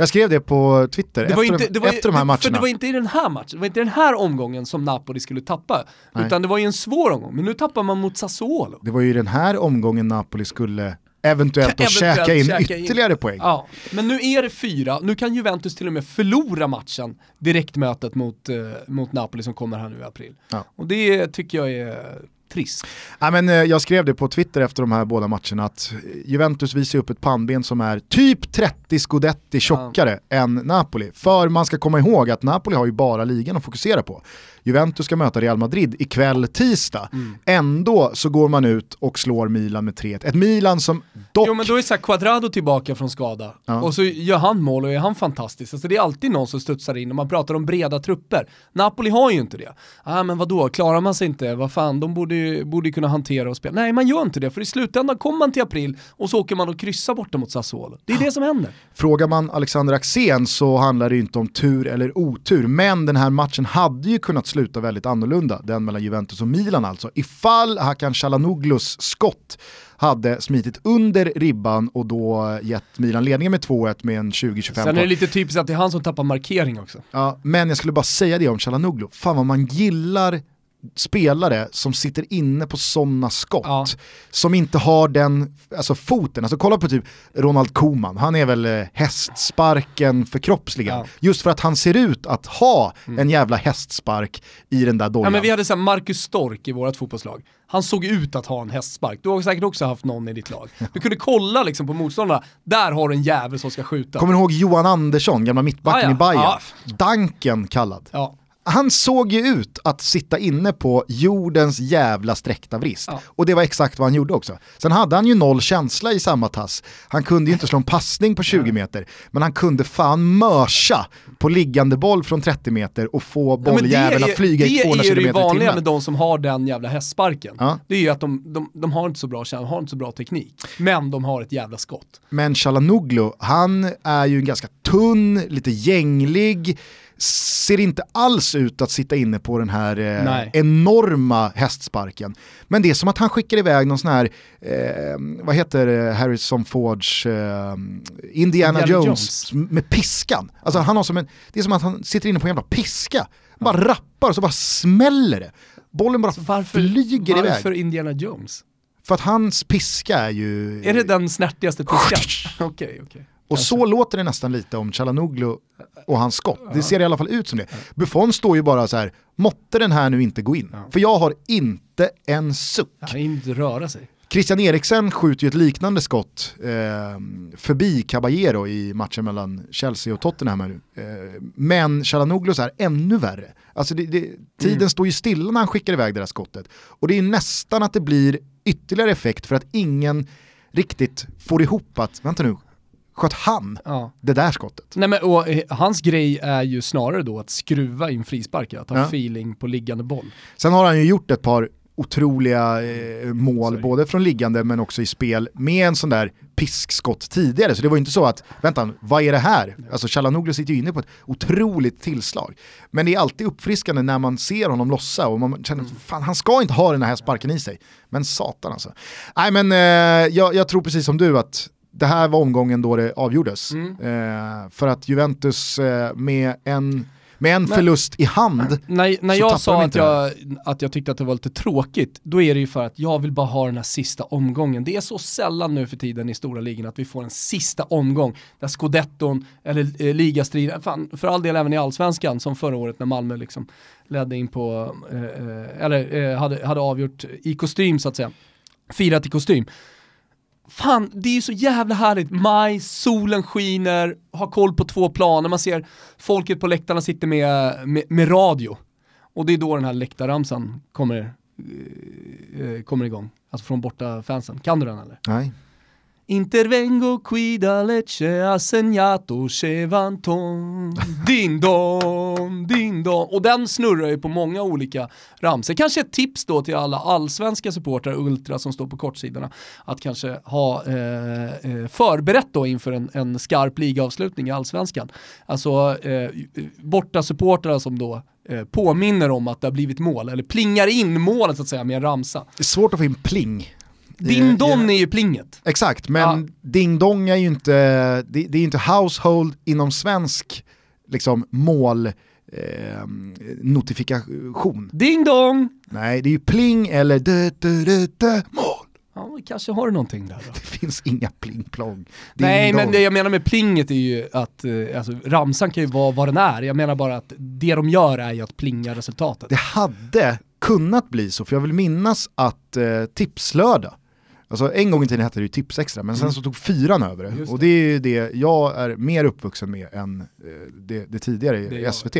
Jag skrev det på Twitter Det var efter, inte, det var, efter de här matcherna. För det var inte i den här matchen, det var inte i den här omgången som Napoli skulle tappa. Nej. Utan det var ju en svår omgång, men nu tappar man mot Sassuolo. Det var ju i den här omgången Napoli skulle eventuellt då Eventuellt käka in käka in. ytterligare poäng. Ja, men nu är det fyra, nu kan Juventus till och med förlora matchen, direktmötet mot, eh, mot Napoli som kommer här nu i april. Ja. Och det tycker jag är trist. Ja, men, eh, jag skrev det på Twitter efter de här båda matcherna att eh, Juventus visar upp ett pannben som är typ 30 scudetti tjockare än Napoli. För man ska komma ihåg att Napoli har ju bara ligan att fokusera på. Juventus ska möta Real Madrid ikväll tisdag. Mm. Ändå så går man ut och slår Milan med 3-1. Ett Milan som dock... Jo men då är så här Quadrado tillbaka från skada Ja. och så gör han mål och är han fantastisk. Alltså det är alltid någon som studsar in och man pratar om breda trupper. Napoli har ju inte det. Ah, men vadå, klarar man sig inte, vad fan, de borde borde kunna hantera och spela. Nej man gör inte det, för i slutändan kommer man till april och så åker man och kryssar borta mot Sassuolo. Det är det som händer. Frågar man Alexander Axén så handlar det ju inte om tur eller otur, men den här matchen hade ju kunnat sluta väldigt annorlunda, den mellan Juventus och Milan alltså, ifall Hakan Çalhanoğlu's skott hade smitit under ribban och då gett Milan ledningen med 2-1 med en 20-25 Sen är det lite typiskt att det är han som tappar markering också. Ja, men jag skulle bara säga det om Çalhanoğlu, fan vad man gillar spelare som sitter inne på sådana skott. Ja. Som inte har den alltså foten. Alltså kolla på typ Ronald Koeman, han är väl eh, hästsparken förkroppsligad. Ja. Just för att han ser ut att ha en jävla hästspark i den där dojan. Ja men vi hade så här Marcus Stork i vårt fotbollslag. Han såg ut att ha en hästspark. Du har säkert också haft någon i ditt lag. Du kunde kolla liksom på motståndarna, där har du en jävel som ska skjuta. Kommer du ihåg Johan Andersson, gamla mittbacken Ah, ja. i Bayern? Ja. Danken kallad. Ja. Han såg ju ut att sitta inne på jordens jävla sträckta vrist. Ja. Och det var exakt vad han gjorde också. Sen hade han ju noll känsla i samma tass. Han kunde ju inte slå en passning på 20 meter, men han kunde fan mörsa på liggande boll från 30 meter och få Ja, bolljäveln att flyga i 200 Det är km ju i vanliga med de som har den jävla hästsparken. Ja. Det är ju att de, de, de har inte så bra känsla, har inte så bra teknik. Men de har ett jävla skott. Men Çalhanoğlu, han är ju en ganska tunn, lite gänglig, ser inte alls ut att sitta inne på den här eh, enorma hästsparken. Men det är som att han skickar iväg någon sån här, eh, vad heter Harrison Fords eh, Indiana, Indiana Jones, med piskan. Alltså han har som en, det är som att han sitter inne på en jävla piska. Bara rappar och så bara smäller det. Bollen bara Varför, flyger varför iväg. Indiana Jones? För att hans piska är ju... Är det den snärtigaste piskan? Okej, okej. Och så låter det nästan lite om Chalanoglu och hans skott. Det ser i alla fall ut som det. Buffon står ju bara så här, måtte den här nu inte gå in. För jag har inte en suck. Han inte röra sig. Christian Eriksen skjuter ju ett liknande skott eh, förbi Caballero i matchen mellan Chelsea och Tottenham. Eh, men Chalanoglu är ännu värre. Alltså det, det, tiden Mm. står ju stilla när han skickar iväg det där skottet. Och det är nästan att det blir ytterligare effekt för att ingen riktigt får ihop att, vänta nu, sköt han Ja. det där skottet? Nej, men, och, eh, hans grej är ju snarare då att skruva in frisparkar, att ha Ja. feeling på liggande boll. Sen har han ju gjort ett par otroliga eh, mål, Sorry. både från liggande men också i spel, med en sån där piskskott tidigare. Så det var ju inte så att, vänta, vad är det här? Alltså Chalanoglu sitter ju inne på ett otroligt tillslag. Men det är alltid uppfriskande när man ser honom lossa och man känner att fan, han ska inte ha den här sparken i sig. Men satan alltså. Nej men eh, jag, jag tror precis som du att det här var omgången då det avgjordes. Mm. Eh, för att Juventus eh, med en, med en förlust i hand När, när Så jag sa att jag, att jag tyckte att det var lite tråkigt, då är det ju för att jag vill bara ha den här sista omgången. Det är så sällan nu för tiden i stora ligorna att vi får en sista omgång där scudetton eller eh, ligastriden, för all del även i allsvenskan som förra året när Malmö liksom ledde in på, eh, eh, eller eh, hade, hade avgjort i kostym så att säga, firat i kostym. Fan, det är ju så jävla härligt. Maj, solen skiner, har koll på två planer, man ser folket på läktarna sitter med, med, med radio. Och det är då den här läktarramsan kommer, eh, eh kommer igång. Alltså från borta fansen. Kan du den eller? Nej. Intervengo qui da Lecce ha segnato Chevanton Din dom, din dom Och den snurrar ju på många olika ramsor. Kanske ett tips då till alla allsvenska supportrar, ultra som står på kortsidorna, att kanske ha eh, eh förberett då inför en, en skarp ligaavslutning i allsvenskan. Alltså eh, borta supportrar som då eh, påminner om att det har blivit mål, eller plingar in målet så att säga med en ramsa. Det är svårt att få in pling. Din Eh, dom är ju plinget. Exakt, men Ja. ding dong är ju inte, det, det är ju inte household inom svensk liksom, mål eh, notifikation. Ding dong! Nej, det är ju pling eller dö, dö, dö, dö, mål. Ja, men kanske har du någonting där då. Det finns inga pling plong. Ding Nej, men dong. det jag menar med plinget är ju att, eh, alltså, ramsan kan ju vara vad den är. Jag menar bara att det de gör är ju att plinga resultatet. Det hade kunnat bli så, för jag vill minnas att eh, Tipslördag, alltså en gång i tiden hette det ju Tipsextra, men sen så tog fyran över det. Mm. Just Och det är ju det jag är mer uppvuxen med än eh, det, det tidigare Det i jag. SVT.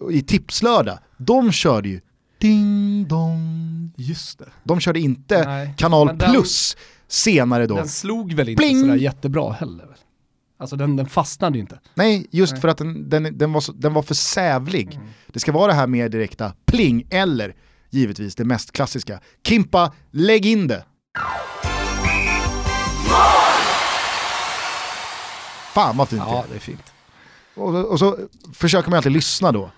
Och I Tipslördag, de körde ju ding dong. Just det. De körde inte Nej. Kanal den- Plus senare då. Den slog väl inte Pling! sådär jättebra heller? Alltså den, den fastnade ju inte. Nej, just Nej. för att den, den, den, var så, den var för sävlig. Mm. Det ska vara det här mer direkta pling, eller givetvis det mest klassiska. Kimpa, lägg in det! Fan vad fint Ja, det är fint. Och, och så försöker man alltid lyssna då.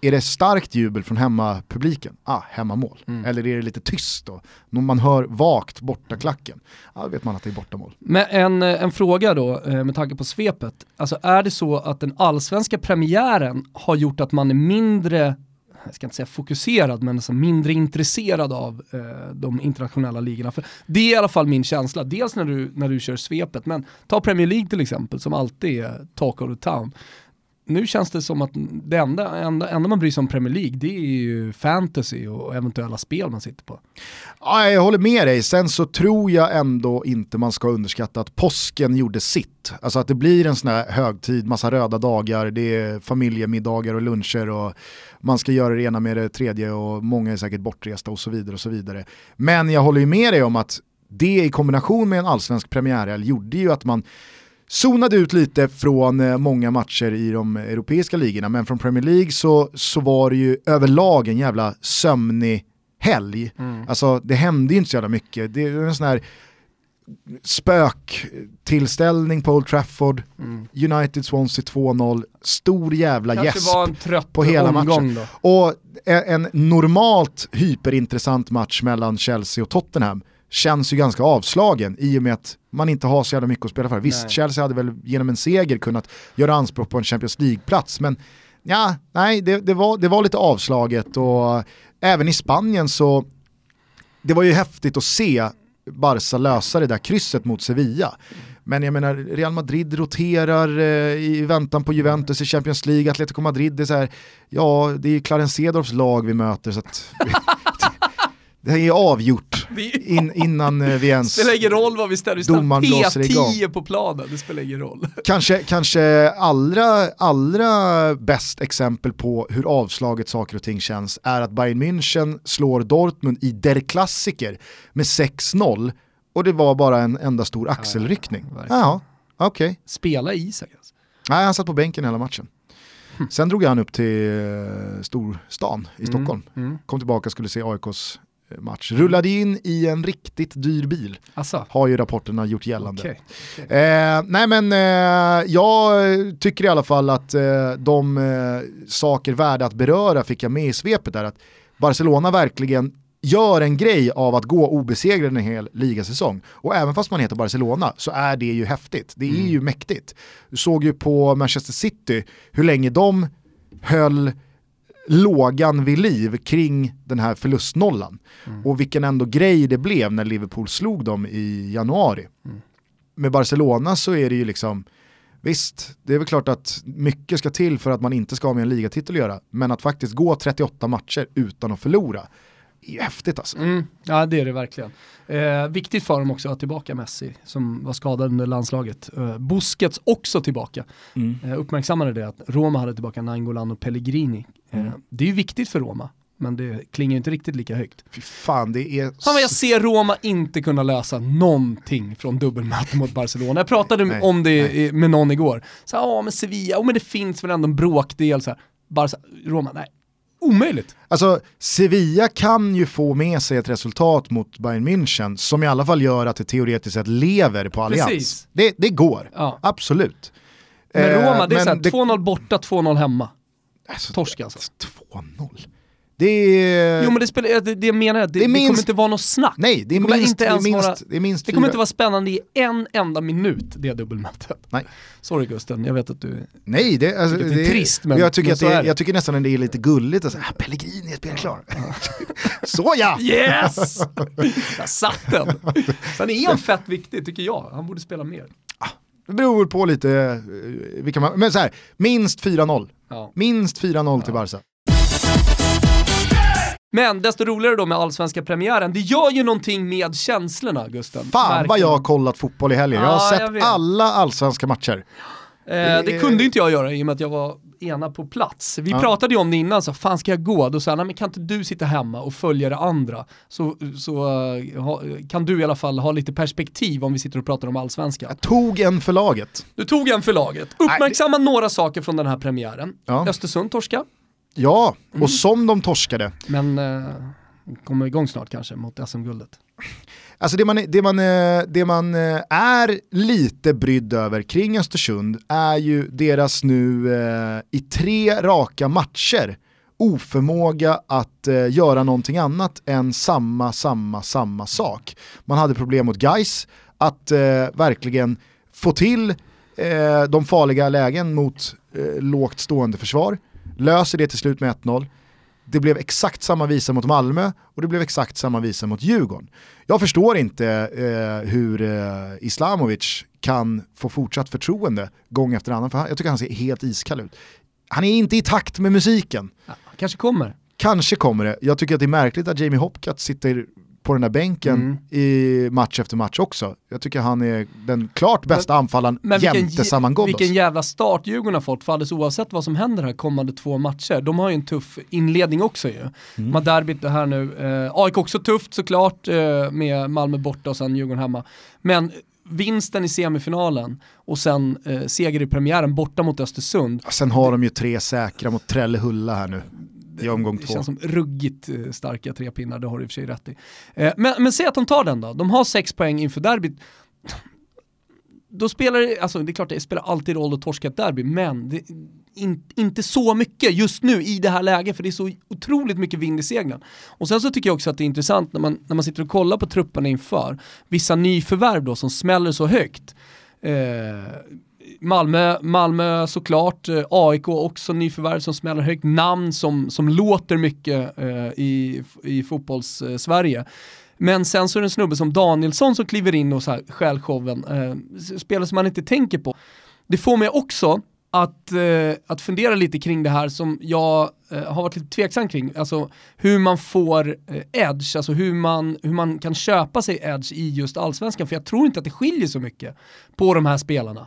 Är det starkt jubel från hemmapubliken? Ah, hemmamål. Mm. Eller är det lite tyst då? När man hör vagt bortaklacken? Ja, då vet man att det är bortamål. Men en, eh, en fråga då, eh, med tanke på svepet. Alltså är det så att den allsvenska premiären har gjort att man är mindre, jag ska inte säga fokuserad, men alltså mindre intresserad av eh, de internationella ligorna? För det är i alla fall min känsla, dels när du, när du kör svepet, men ta Premier League till exempel, som alltid är talk of the town. Nu känns det som att det enda, enda, enda man bryr sig om Premier League, det är ju fantasy och eventuella spel man sitter på. Ja, jag håller med dig, sen så tror jag ändå inte man ska underskatta att påsken gjorde sitt. Alltså att det blir en sån här högtid, massa röda dagar, det är familjemiddagar och luncher och man ska göra det ena med det tredje och många är säkert bortresta och så vidare. och så vidare. Men jag håller ju med dig om att det i kombination med en allsvensk premiärhelg gjorde ju att man zonade ut lite från eh, många matcher i de europeiska ligorna, men från Premier League så, så var det ju överlag en jävla sömnig helg. Alltså det hände ju inte så jävla mycket. Det är en sån här spöktillställning på Old Trafford, United Swansea 2-0, stor jävla Kanske gäsp på hela matchen. då. Och en en normalt hyperintressant match mellan Chelsea och Tottenham känns ju ganska avslagen i och med att man inte har så jävla mycket att spela för. Visst, Nej. Chelsea hade väl genom en seger kunnat göra anspråk på en Champions League-plats, men ja, nej, det, det, var, det var lite avslaget och även i Spanien så, det var ju häftigt att se Barca lösa det där krysset mot Sevilla. Men jag menar, Real Madrid roterar eh, i väntan på Juventus i Champions League, Atletico Madrid är så här, ja det är Clarence Cedorfs lag vi möter så att det är avgjort Det in, innan eh, vi Det ens spelar ingen roll vad vi ställer, vi ställer igång. P10 på planen, det spelar ingen roll. Kanske, kanske allra, allra bäst exempel på hur avslaget saker och ting känns är att Bayern München slår Dortmund i Der Klassiker med 6-0 och det var bara en enda stor axelryckning. verkligen. Ja, okej. Spela Isak alltså. Nej, han satt på bänken hela matchen. Sen drog han upp till eh, storstan i Stockholm. Mm. Kom tillbaka och skulle se AIKs match. Rullade in i en riktigt dyr bil, Alltså, har ju rapporterna gjort gällande. okej. Eh, nej men eh, jag tycker i alla fall att eh, de eh, saker värda att beröra fick jag med i svepet där. Att Barcelona verkligen gör en grej av att gå obesegrade en hel ligasäsong. Och även fast man heter Barcelona så är det ju häftigt. Det är ju mäktigt. Du såg ju på Manchester City hur länge de höll lågan vid liv kring den här förlustnollan. Och vilken ändå grej det blev när Liverpool slog dem i januari. Med Barcelona så är det ju liksom, visst, det är väl klart att mycket ska till för att man inte ska ha med en ligatitel att göra, men att faktiskt gå 38 matcher utan att förlora är ju häftigt alltså. Mm, ja det är det verkligen. Eh, viktigt för dem också att ha tillbaka Messi som var skadad under landslaget. Eh, Busquets också tillbaka. Mm. Eh, uppmärksammade det att Roma hade tillbaka Nainggolan och Pellegrini. Eh, Mm. Det är ju viktigt för Roma, men det klingar inte riktigt lika högt. Fy fan, det är... Fan vad jag ser Roma inte kunna lösa någonting från dubbelmöte mot Barcelona. Jag pratade Nej, om det nej. med någon igår. Så, ja men Sevilla, oh, men det finns väl ändå en bråkdel så här. Barca, Roma, nej. Omöjligt. Alltså, Sevilla kan ju få med sig ett resultat mot Bayern München som i alla fall gör att det teoretiskt sett lever på Allians. Det, det går, Ja. absolut. Men Eh, Roma, det är men såhär, det- 2-0 borta, 2-0 hemma. Alltså, Torsk alltså. 2-0. Det är... Jo men det, spelar, det, det jag menar jag, det, det är det kommer minst- inte vara något snack. Nej, det är kommer minst, inte det är ens minst, vara- det är minst Det kommer fyra- inte vara spännande i en enda minut, det dubbelmötet. Nej. Sorry Gusten, jag vet att du... Nej, det, alltså, det är trist, men- jag, tycker men att det, är det. jag tycker nästan att det är lite gulligt att säga ah, Pellegrini är spelklar. Så ja! Yes! Där satt den! Sen är han fett viktig tycker jag, han borde spela mer. Det beror på lite eh, vilka man, men så här, minst 4-0. Ja. Minst 4-0 till Barca. Men desto roligare då med allsvenska premiären, det gör ju någonting med känslorna Gusten. Fan vad Verkligen. jag har kollat fotboll i helgen. jag Ja, har jag sett vet. alla allsvenska matcher. Eh, det kunde inte jag göra i och med att jag var ena på plats. Vi Ja. pratade ju om det innan, så fan ska jag gå? Då sa jag, nej men kan inte du sitta hemma och följa det andra? Så, så eh, ha, kan du i alla fall ha lite perspektiv om vi sitter och pratar om allsvenskan. Jag tog en för laget. Du tog en för laget. Uppmärksamma några saker från den här premiären. Ja. Östersund torska, Ja, Mm. och som de torskade. men eh, kommer igång snart kanske mot SM-guldet. Alltså det man, det, man, eh, det man eh, är lite brydd över kring Östersund är ju deras nu eh, i tre raka matcher oförmåga att eh, göra någonting annat än samma, samma, samma sak. Man hade problem mot Geis att eh, verkligen få till eh, de farliga lägen mot eh, lågt stående försvar. Löser det till slut med 1-0. Det blev exakt samma visa mot Malmö och det blev exakt samma visa mot Djurgården. Jag förstår inte eh, hur eh, Islamovic kan få fortsatt förtroende gång efter annan, för han, jag tycker han ser helt iskall ut. Han är inte i takt med musiken. Ja, kanske kommer. Kanske kommer det. Jag tycker att det är märkligt att Jamie Hopcat sitter på den där bänken Mm. i match efter match också. Jag tycker han är den klart bästa anfallaren Men vilken, jämte Saman Ghoddos. vilken jävla start Djurgården har fått för alldeles oavsett vad som händer här kommande två matcher. De har ju en tuff inledning också ju. Mm. Har derbyt det här nu. Eh, AIK också tufft såklart eh, med Malmö borta och sen Djurgården hemma. Men vinsten i semifinalen och sen eh, seger i premiären borta mot Östersund. Sen har de ju tre säkra mot Trellehulla här nu i omgång Det två. känns som ruggigt eh, starka tre pinnar, det har du i och för sig rätt i. Eh, men, men säg att de tar den då, de har sex poäng inför derbyt. Då spelar det, alltså det är klart det spelar alltid roll att torska ett derby, men det, in, inte så mycket just nu i det här läget, för det är så otroligt mycket vind i seglen. Och sen så tycker jag också att det är intressant när man, när man sitter och kollar på trupperna inför, vissa nyförvärv då som smäller så högt. Eh, Malmö, Malmö såklart, eh, AIK också nyförvärv som smäller högt, namn som, som låter mycket eh, i, i fotbolls-Sverige. Eh, Men sen så är det en snubbe som Danielsson som kliver in och så här stjäl showen. Eh, spelare som man inte tänker på. Det får mig också att, eh, att fundera lite kring det här som jag eh, har varit lite tveksam kring. Alltså hur man får eh, edge, alltså hur man, hur man kan köpa sig edge i just allsvenskan. För jag tror inte att det skiljer så mycket på de här spelarna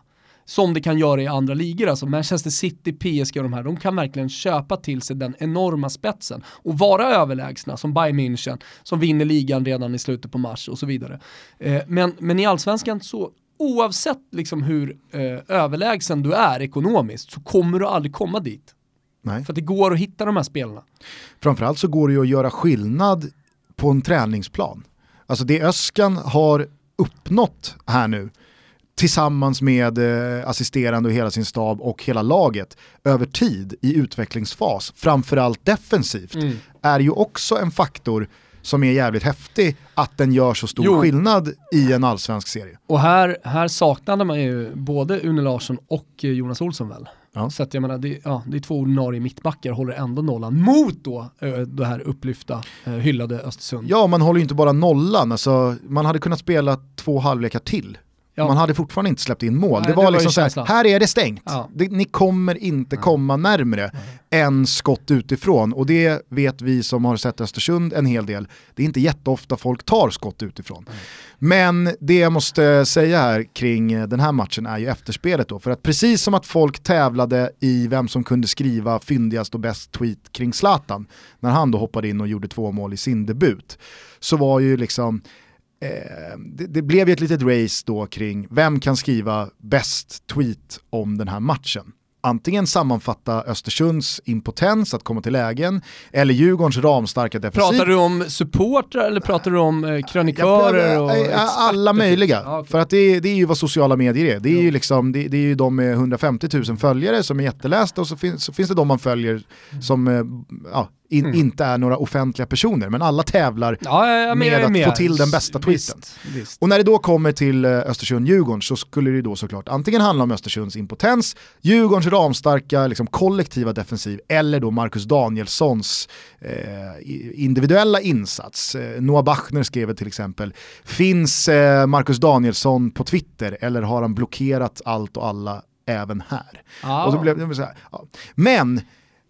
som det kan göra i andra ligor. Alltså Manchester City, PSG och de här, de kan verkligen köpa till sig den enorma spetsen och vara överlägsna som Bayern München som vinner ligan redan i slutet på mars och så vidare. Eh, men, men i allsvenskan så oavsett liksom hur eh, överlägsen du är ekonomiskt så kommer du aldrig komma dit. Nej. För att det går att hitta de här spelarna. Framförallt så går det ju att göra skillnad på en träningsplan. Alltså det Öskan har uppnått här nu tillsammans med eh, assisterande och hela sin stab och hela laget över tid i utvecklingsfas, framförallt defensivt, Mm. är ju också en faktor som är jävligt häftig att den gör så stor Jo. skillnad i en allsvensk serie. Och här, här saknade man ju både Une Larsson och eh, Jonas Olsson väl. Ja. Så att jag menar, det, ja, det är två ordinarie mittbackar, håller ändå nollan mot då eh, det här upplyfta, hyllade Östersund. Ja, man håller ju inte bara nollan, alltså, man hade kunnat spela två halvlekar till. Ja. Man hade fortfarande inte släppt in mål. Nej, det var, det var liksom så här, är det stängt. Ja. Det, ni kommer inte komma närmre än skott utifrån. Och det vet vi som har sett Östersund en hel del. Det är inte jätteofta folk tar skott utifrån. Men det jag måste säga här kring eh, den här matchen är ju efterspelet då. För att precis som att folk tävlade i vem som kunde skriva fyndigast och bäst tweet kring Zlatan, när han då hoppade in och gjorde två mål i sin debut, så var ju liksom Eh, det, det blev ju ett litet race då kring vem kan skriva bäst tweet om den här matchen. Antingen sammanfatta Östersunds impotens att komma till lägen eller Djurgårdens ramstarka defensiv. Pratar du om supportrar eller pratar du om eh, krönikörer och Ja, experter? Alla möjliga. Ja, okej. För att det är, det är ju vad sociala medier är. Det är ju, liksom, det, det är ju de med 150 000 följare som är jättelästa och så, finns så finns det de man följer som eh, ja, in, Mm. inte är några offentliga personer. Men alla tävlar Ja, ja, men med att med. få till den bästa tweeten. Visst, visst. Och när det då kommer till eh, Östersund-Djurgården så skulle det då såklart antingen handla om Östersunds impotens, Djurgårdens ramstarka liksom, kollektiva defensiv eller då Marcus Danielssons eh, individuella insats. Eh, Noah Bachner skrev till exempel, finns eh, Marcus Danielsson på Twitter eller har han blockerat allt och alla även här? Ja. Och då blev det så här, ja. Men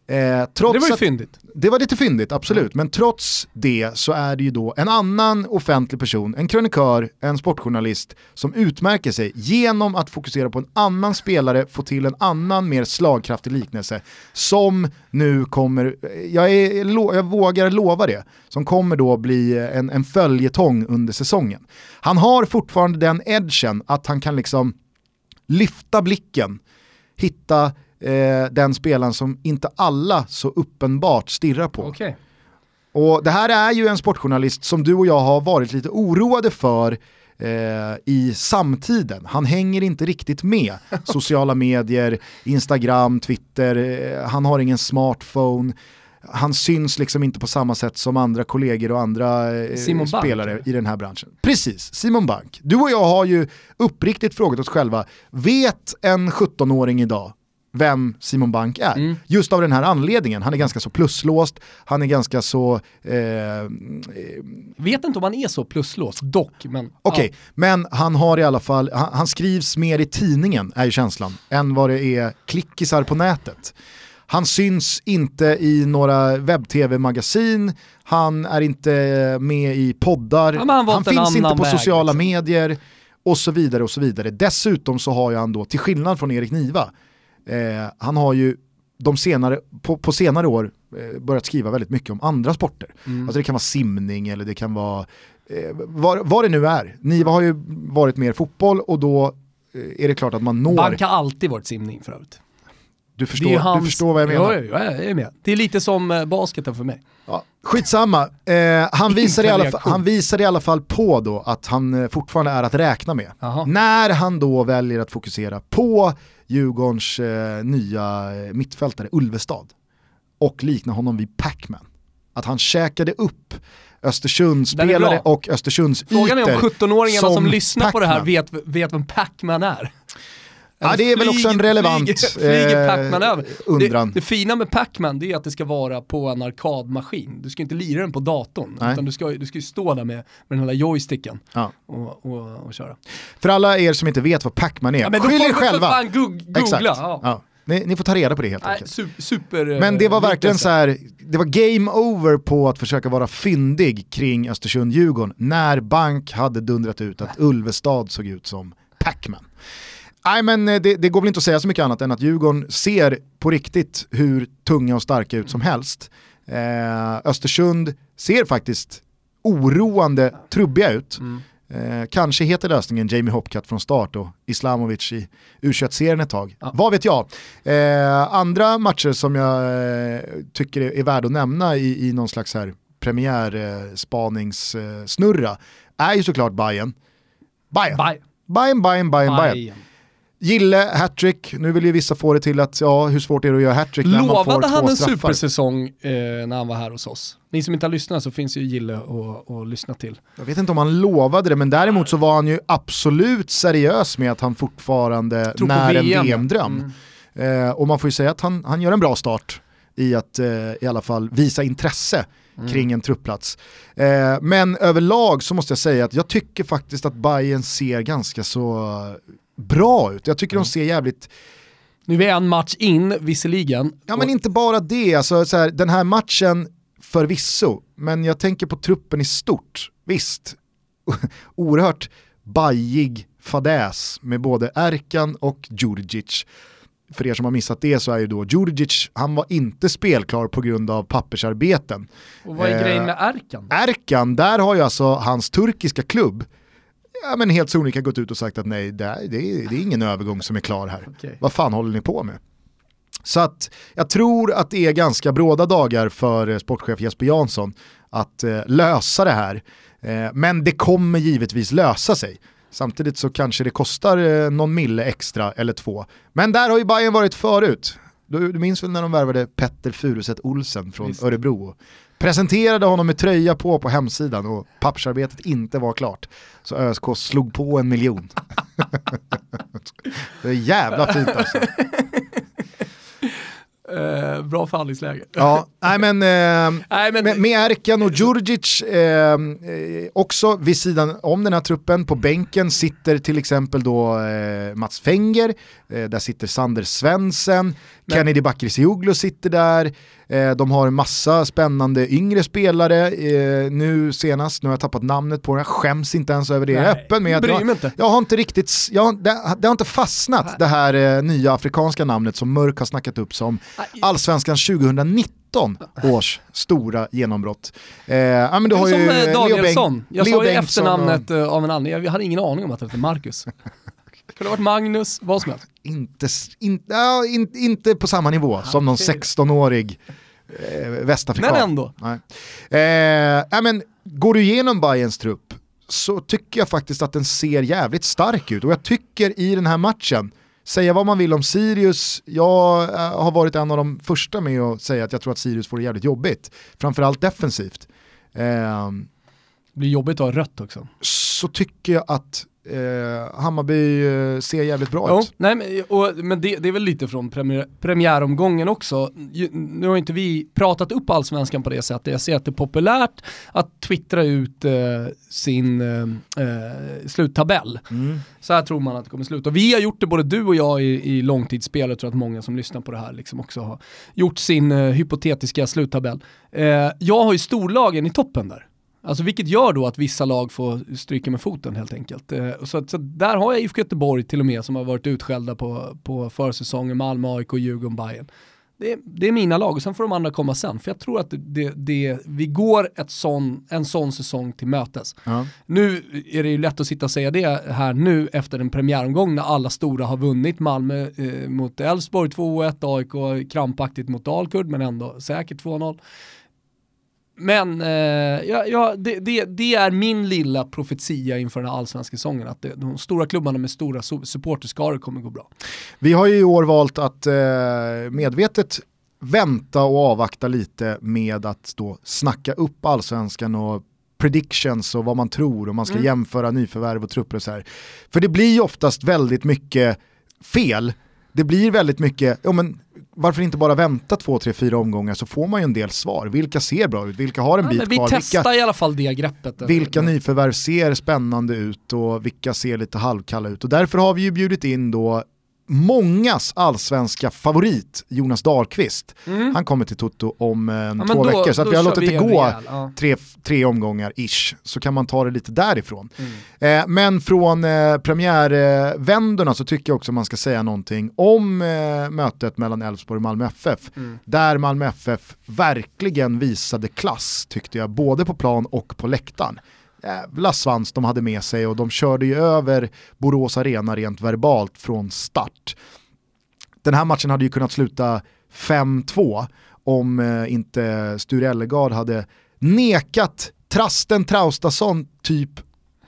Eh, trots det var ju att, fyndigt. det var lite fyndigt, absolut. Men trots det så är det ju då en annan offentlig person, en krönikör, en sportjournalist som utmärker sig genom att fokusera på en annan spelare, få till en annan mer slagkraftig liknelse som nu kommer, jag, är, jag vågar lova det, som kommer då bli en, en följetong under säsongen. Han har fortfarande den edgen att han kan liksom lyfta blicken, hitta eh, den spelaren som inte alla så uppenbart stirrar på. Okej. Och det här är ju en sportjournalist som du och jag har varit lite oroade för eh, i samtiden. Han hänger inte riktigt med sociala medier, Instagram, Twitter, eh, han har ingen smartphone. Han syns liksom inte på samma sätt som andra kollegor och andra eh, Simon Bank. spelare i den här branschen. Precis, Simon Bank. Du och jag har ju uppriktigt frågat oss själva, vet en 17-åring idag vem Simon Bank är? Mm. Just av den här anledningen, han är ganska så pluslåst, han är ganska så... Eh, eh, Vet inte om han är så pluslås, dock. Okej, men han har i alla fall, han, han skrivs mer i tidningen är ju känslan, än vad det är klickisar på nätet. Han syns inte i några webb-tv-magasin, han är inte med i poddar, Ja, han han finns inte på väg, sociala liksom. medier och så vidare och så vidare. Dessutom så har ju han då, till skillnad från Erik Niva, eh, han har ju de senare, på, på senare år eh, börjat skriva väldigt mycket om andra sporter. Mm. Alltså det kan vara simning eller det kan vara eh, vad, vad det nu är. Niva har ju varit mer fotboll och då eh, är det klart att man når, Bank har alltid varit simning för övrigt. du, förstår, hans... du förstår vad jag menar. Ja, ja, jag är med. Det är lite som eh, basketen för mig. Ja, skitsamma, eh, han, visar i alla fall, han visar i alla fall på då att han eh, fortfarande är att räkna med. Jaha. När han då väljer att fokusera på Djurgårdens eh, nya eh, mittfältare Ulvestad och likna honom vid Pacman. Att han käkade upp Östersundsspelare och Östersunds Frågan är om ytor 17-åringarna som, som lyssnar på det här vet, vet vem Pac-Man är. Ja, det är väl också en relevant flyger, flyger eh, över. undran. Det, det fina med Pac-Man är att det ska vara på en arkadmaskin. Du ska inte lira den på datorn, Nej. utan du ska, du ska stå där med, med den här joysticken Ja. och, och, och köra. För alla er som inte vet vad Pac-Man är, Ja, men skyll er själva. fan goog- googla. Exakt. Ja. Ja. Ni, ni får ta reda på det helt Nej, enkelt. su- super, eh, Men det var verkligen så här, det var game over på att försöka vara fyndig kring Östersund-Djurgården när Bank hade dundrat ut att Ulvestad såg ut som Pac-Man. Nej men eh, det, det går väl inte att säga så mycket annat än att Djurgården ser på riktigt hur tunga och starka ut som helst. Eh, Östersund ser faktiskt oroande trubbiga ut. Mm. Eh, kanske heter lösningen Jamie Hopcat från start och Islamovic i U21-serien ett tag. Ja. Vad vet jag? Eh, andra matcher som jag eh, tycker är, är värda att nämna i, i någon slags här premiärspaningssnurra är ju såklart Bayern. Bayern, Bye. Bayern, Bayern, Bayern, Bayern. Bye. Gille, hattrick, nu vill ju vissa få det till att ja, hur svårt är det att göra hattrick när man får Lovade han två en straffar? supersäsong eh, när han var här hos oss? Ni som inte har lyssnat så finns ju Gille att lyssna till. Jag vet inte om han lovade det, men däremot så var han ju absolut seriös med att han fortfarande Tror när en VM. VM-dröm. Mm. Eh, och man får ju säga att han, han gör en bra start i att eh, i alla fall visa intresse Mm. kring en truppplats. Eh, men överlag så måste jag säga att jag tycker faktiskt att Bayern ser ganska så bra ut. Jag tycker de ser jävligt, Nu är vi en match in visserligen. ja men inte bara det, alltså, så här, den här matchen förvisso, men jag tänker på truppen i stort. Visst, oerhört bajig fadäs med både Erkan och Djurdjic. För er som har missat det så är ju då Djurdjic, han var inte spelklar på grund av pappersarbeten. och vad är eh, grejen med Erkan? Erkan, där har ju alltså hans turkiska klubb ja, men helt sonika gått ut och sagt att nej, det är, det är, ingen övergång som är klar här. Okej. Vad fan håller ni på med? Så att jag tror att det är ganska bråda dagar för eh, sportchef Jesper Jansson att eh, lösa det här. Eh, men det kommer givetvis lösa sig. Samtidigt så kanske det kostar eh, någon mille extra eller två. Men där har ju Bayern varit förut. Du, du minns väl när de värvade Petter Furuset Olsen från Visst. Örebro? Presenterade honom med tröja på på hemsidan och pappersarbetet inte var klart. Så ÖSK slog på en miljon. det är jävla fint alltså. Eh, bra förhandlingsläge. Ja, nej men, eh, Nej, men, med, med Erkan och Djurdjic eh, eh, också vid sidan om den här truppen. På bänken sitter till exempel då eh, Mats Fenger, eh, där sitter Sander Svensson, Men- Kennedy Bakircioglu sitter där. De har en massa spännande yngre spelare. Nu senast, nu har jag tappat namnet på den, jag skäms inte ens över det. Jag är Nej, öppen med att jag, inte. jag har inte riktigt, jag, det, det har inte fastnat det här nya afrikanska namnet som Mörk har snackat upp som Allsvenskan 2019 års stora genombrott. Eh, ja, men du har som ju eh, Leo Danielsson. Jag Leo sa ju efternamnet och- eh, av en anledning. Jag hade ingen aning om att det hette Marcus. Kunde ha varit Magnus, vad som helst. Inte, in, ja, in, inte på samma nivå som någon okej. 16-årig eh, västafrikan. Men ändå. Nej. Eh, ja, men, går du igenom Bayerns trupp så tycker jag faktiskt att den ser jävligt stark ut och jag tycker i den här matchen Säga vad man vill om Sirius, jag eh, har varit en av de första med att säga att jag tror att Sirius får det jävligt jobbigt. Framförallt defensivt. Ehm, Det blir jobbigt att ha rött också. så tycker jag att eh, Hammarby eh, ser jävligt bra Jo, ut. nej, men, och, men det, det är väl lite från premiär, premiäromgången också. Ju, nu har inte vi pratat upp allsvenskan på det sättet. Jag ser att det är populärt att twittra ut eh, sin eh, eh, sluttabell. Mm. Så här tror man att det kommer sluta. Vi har gjort det, både du och jag i, i långtidsspel, jag tror att många som lyssnar på det här liksom också har gjort sin eh, hypotetiska sluttabell. Jag har ju storlagen i toppen där. Alltså vilket gör då att vissa lag får stryka med foten helt enkelt. Eh, så, så där har jag IFK Göteborg till och med som har varit utskällda på, på försäsongen, Malmö, AIK, Djurgården, Bayern. Det, det är mina lag och sen får de andra komma sen. För jag tror att det, det, det, vi går ett sån, en sån säsong till mötes. Ja. Nu är det ju lätt att sitta och säga det här nu efter en premiäromgång när alla stora har vunnit. Malmö eh, mot Elfsborg 2-1, AIK krampaktigt mot Dalkurd men ändå säkert 2-0. Men eh, ja, ja, det, det, det är min lilla profetia inför den här allsvenska säsongen att det, de stora klubbarna med stora su- supporterskaror kommer gå bra. Vi har ju i år valt att eh, medvetet vänta och avvakta lite med att då snacka upp allsvenskan och predictions och vad man tror och man ska Mm. jämföra nyförvärv och trupper och så här. För det blir ju oftast väldigt mycket fel. Det blir väldigt mycket, ja, men varför inte bara vänta två, tre, fyra omgångar så får man ju en del svar. Vilka ser bra ut? Vilka har en Ja, bit men vi kvar? testar Vilka, i alla fall det greppet. vilka nyförvärv ser spännande ut och vilka ser lite halvkalla ut? Och därför har vi ju bjudit in då mångas allsvenska favorit, Jonas Dahlqvist. Mm. Han kommer till Toto om eh, Ja, två då- veckor, så vi har låtit det gå rejäl, ja. tre, tre omgångar ish, så kan man ta det lite därifrån. Mm. Eh, men från eh, premiärvändorna så tycker jag också man ska säga någonting om eh, mötet mellan Elfsborg och Malmö FF. Mm. Där Malmö FF verkligen visade klass tyckte jag, både på plan och på läktaren. Jävla svans de hade med sig och de körde ju över Borås Arena rent verbalt från start. Den här matchen hade ju kunnat sluta 5-2 om eh, inte Sture Ellegard hade nekat Trasten Traustason typ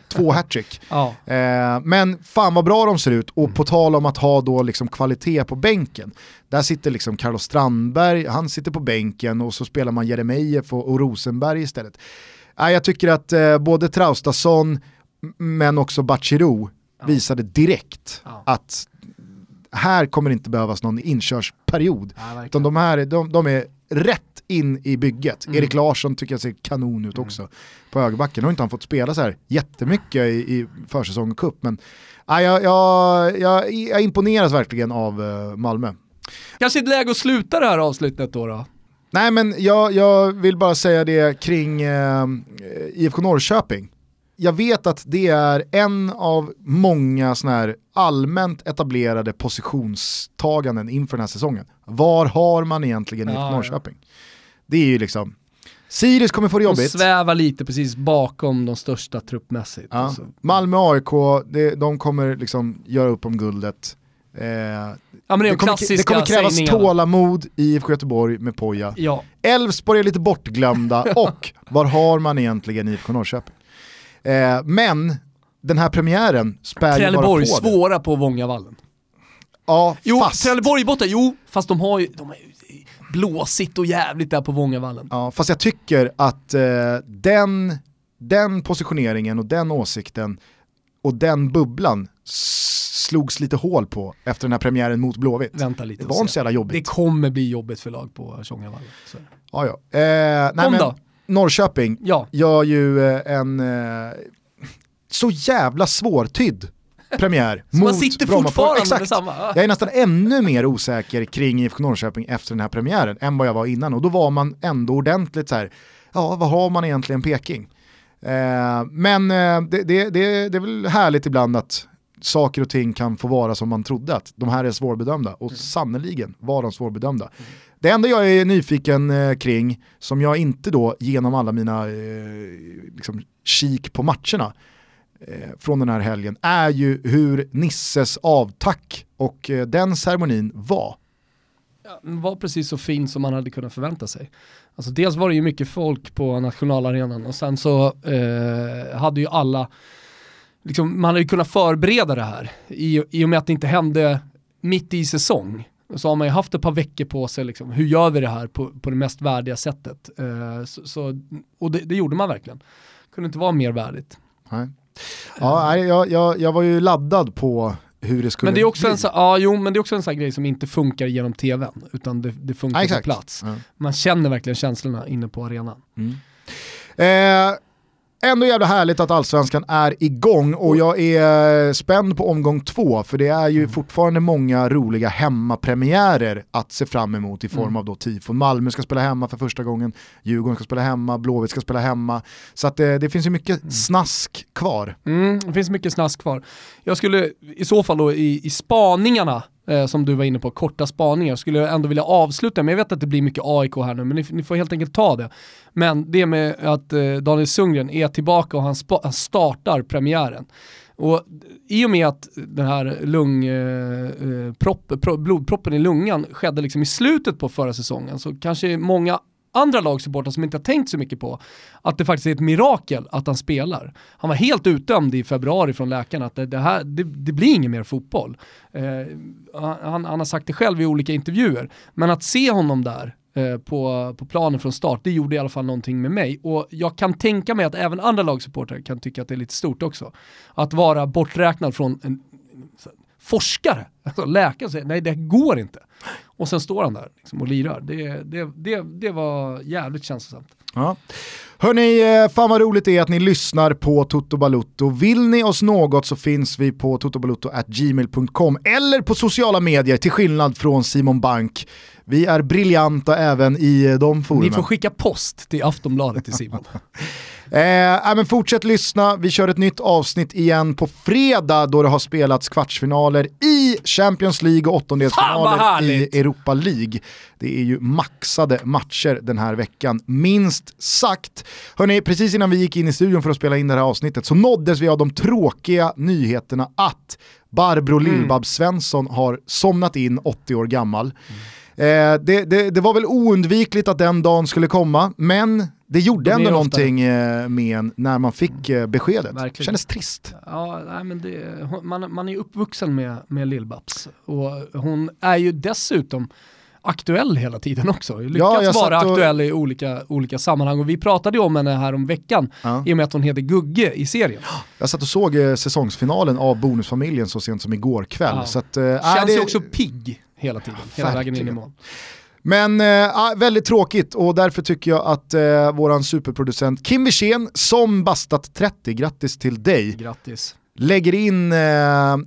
två hattrick. Ja. Eh, men fan vad bra de ser ut och på tal om att ha då liksom kvalitet på bänken. Där sitter liksom Carlos Strandberg, han sitter på bänken och så spelar man Jeremejeff och, och Rosenberg istället. Jag tycker att eh, både Traustason men också Bachirou visade direkt Ja. att här kommer det inte behövas någon inkörsperiod. Ja. Utan de här de, de är rätt in i bygget. Mm. Erik Larsson tycker jag ser kanon ut också på högerbacken. Nu har inte han fått spela så här jättemycket i, i försäsong och cup, men ja, jag, jag, jag, jag imponeras verkligen av eh, Malmö. Kanske ett läge att sluta det här avslutet då. då. Nej men jag, jag vill bara säga det kring eh, IFK Norrköping. Jag vet att det är en av många såna här allmänt etablerade positionstaganden inför den här säsongen. Var har man egentligen IFK Ja, ja. Norrköping? Det är ju liksom, Sirius kommer få det De jobbigt. svävar lite precis bakom de största truppmässigt. Ja. Alltså. Malmö AIK, det, de kommer liksom göra upp om guldet. Eh, Ja det det, de kommer, det kommer krävas sägningarna. tålamod i IFK Göteborg med Poja. Ja, Elfsborg är lite bortglömda och var har man egentligen IFK Norrköping? Eh, men den här premiären spär ju bara på det. svåra på Vångavallen. Ja, Jo, fast, Trelleborg borta, jo, fast de har ju, de har ju blåsigt och jävligt där på Vångavallen. ja, fast jag tycker att eh, den, den positioneringen och den åsikten och den bubblan slogs lite hål på efter den här premiären mot Blåvitt. Vänta lite Det var inte så jävla jobbigt. Det kommer bli jobbigt för lag på Tjongavallen. Ja, ja. Eh, nej, Kom då. Norrköping Ja, gör ju eh, en eh, så jävla svårtydd premiär så man mot sitter Brommapojkarna. fortfarande Exakt. med samma. Ja. Jag är nästan ännu mer osäker kring IFK Norrköping efter den här premiären än vad jag var innan och då var man ändå ordentligt så här, ja vad har man egentligen Peking? Eh, men eh, det, det, det, det är väl härligt ibland att saker och ting kan få vara som man trodde att de här är svårbedömda och sannoliken var de svårbedömda. Det enda jag är nyfiken eh, kring, som jag inte då genom alla mina eh, liksom, kik på matcherna eh, från den här helgen, är ju hur Nisses avtack och eh, den ceremonin var. Den var precis så fin som man hade kunnat förvänta sig. Alltså dels var det ju mycket folk på nationalarenan och sen så eh, hade ju alla, liksom, man hade ju kunnat förbereda det här i, i och med att det inte hände mitt i säsong. Så har man ju haft ett par veckor på sig, liksom, hur gör vi det här på, på det mest värdiga sättet? Eh, så, så, och det, det gjorde man verkligen. Kunde inte vara mer värdigt. Nej. Ja, jag, jag, jag var ju laddad på hur det skulle Men det är också bli. en, så, ja, jo, men det är också en sån grej som inte funkar genom tvn, utan det, det funkar Ja, på plats. Ja. Man känner verkligen känslorna inne på arenan. Eh, ändå jävla härligt att allsvenskan är igång och jag är spänd på omgång två för det är ju fortfarande många roliga hemmapremiärer att se fram emot i form Mm. av då tifon. Malmö ska spela hemma för första gången, Djurgården ska spela hemma, Blåvitt ska spela hemma. Så att eh, det finns ju mycket snask kvar. Mm, det finns mycket snask kvar. Jag skulle i så fall då i, i spaningarna, eh, som du var inne på, korta spaningar, skulle jag ändå vilja avsluta, men jag vet att det blir mycket AIK här nu, men ni, ni får helt enkelt ta det. Men det med att eh, Daniel Sundgren är tillbaka och han, spa, han startar premiären. Och i och med att den här lung, eh, eh, propp, pro, blodproppen i lungan skedde liksom i slutet på förra säsongen så kanske många andra lagsupportrar som inte har tänkt så mycket på att det faktiskt är ett mirakel att han spelar. Han var helt utdömd i februari från läkarna att det, det här, det, det blir ingen mer fotboll. Eh, han, han har sagt det själv i olika intervjuer, men att se honom där eh, på, på planen från start, det gjorde i alla fall någonting med mig. Och jag kan tänka mig att även andra lagsupportrar kan tycka att det är lite stort också. Att vara borträknad från en forskare, alltså läkare säger nej det går inte. Och sen står han där liksom, och lirar. Det, det, det, det var jävligt känslosamt. Ja. Hörni, eh, fan vad roligt det är att ni lyssnar på Toto Balutto. Vill ni oss något så finns vi på totobalutto.gmail.com eller på sociala medier till skillnad från Simon Bank. Vi är briljanta även i de forumen. Ni får skicka post till Aftonbladet till Simon. Eh, men fortsätt lyssna, vi kör ett nytt avsnitt igen på fredag då det har spelats kvartsfinaler i Champions League och åttondelsfinaler i Europa League. Det är ju maxade matcher den här veckan, minst sagt. Hörni, precis innan vi gick in i studion för att spela in det här avsnittet så nåddes vi av de tråkiga nyheterna att Barbro Lill-Babs Svensson har somnat in 80 år gammal. Eh, det, det, det var väl oundvikligt att den dagen skulle komma, men det gjorde Det ändå någonting eh, med en när man fick eh, beskedet. Verkligen. Kändes trist. Ja, nej, men det, man, man är uppvuxen med, med Lill-Babs och hon är ju dessutom aktuell hela tiden också. Lyckats Ja, vara och- aktuell i olika, olika sammanhang och vi pratade ju om henne här om veckan Ja. i och med att hon heter Gugge i serien. Jag satt och såg eh, säsongsfinalen av Bonusfamiljen så sent som igår kväll. Ja. Så att, eh, Känns det- ju också pigg hela tiden, hela vägen in i mål. Men ah, väldigt tråkigt och därför tycker jag att eh, våran superproducent Kim Wirsén som bastat 30, grattis till dig, Grattis. lägger in eh,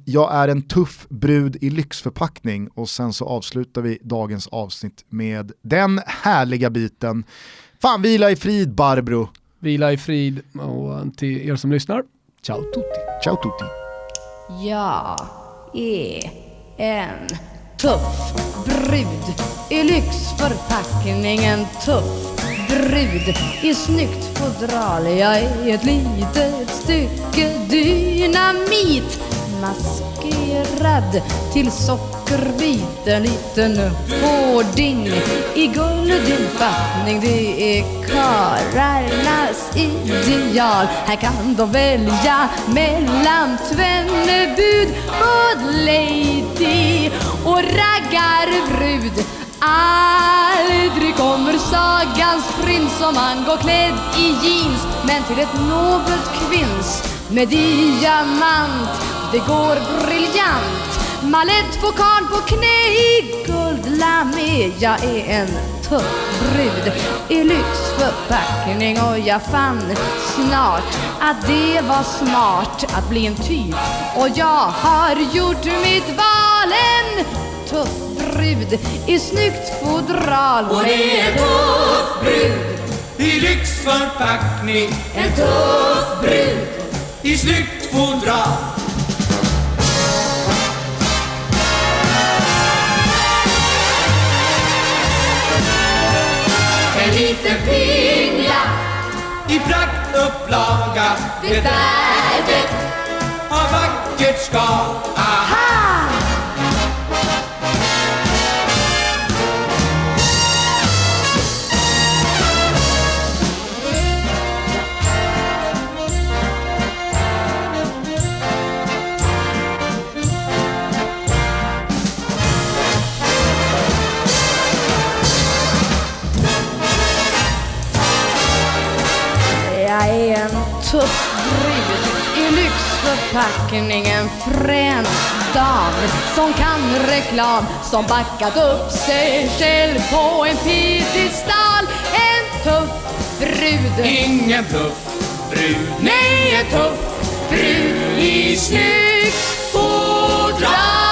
“Jag är en tuff brud i lyxförpackning” och sen så avslutar vi dagens avsnitt med den härliga biten. Fan vila i frid Barbro. Vila i frid och till er som lyssnar, ciao tutti. Ciao tutti. Jag är en tuff brud i lyxförpackningen, tuff brud i snyggt fodral. Jag är ett litet stycke dynamit maskerad till sockerbit. En liten hårding i din fattning. Det är karlarnas ideal. Här kan de välja mellan tvenne bud. Lady och raggarbrud. Aldrig kommer sagans prins om han går klädd i jeans men till ett nobelt kvinns med diamant det går briljant. Malett får karln på knä i guldlamé Jag är en tuff brud. I lyxförpackning och jag fann snart att det var smart att bli en typ. Och jag har gjort mitt val En tuff brud. I snyggt fodral Hon är en tuff brud, I lyxförpackning, en tuff brud. I snyggt fodral liten pingla, I praktupplaga, det är det av vackert skal Aha! Lyxförpackning En frän dam som kan reklam Som backat upp sig själv på en piedestal. En tuff brud. Ingen tuff brud, Nej, en tuff brud i snyggt fodral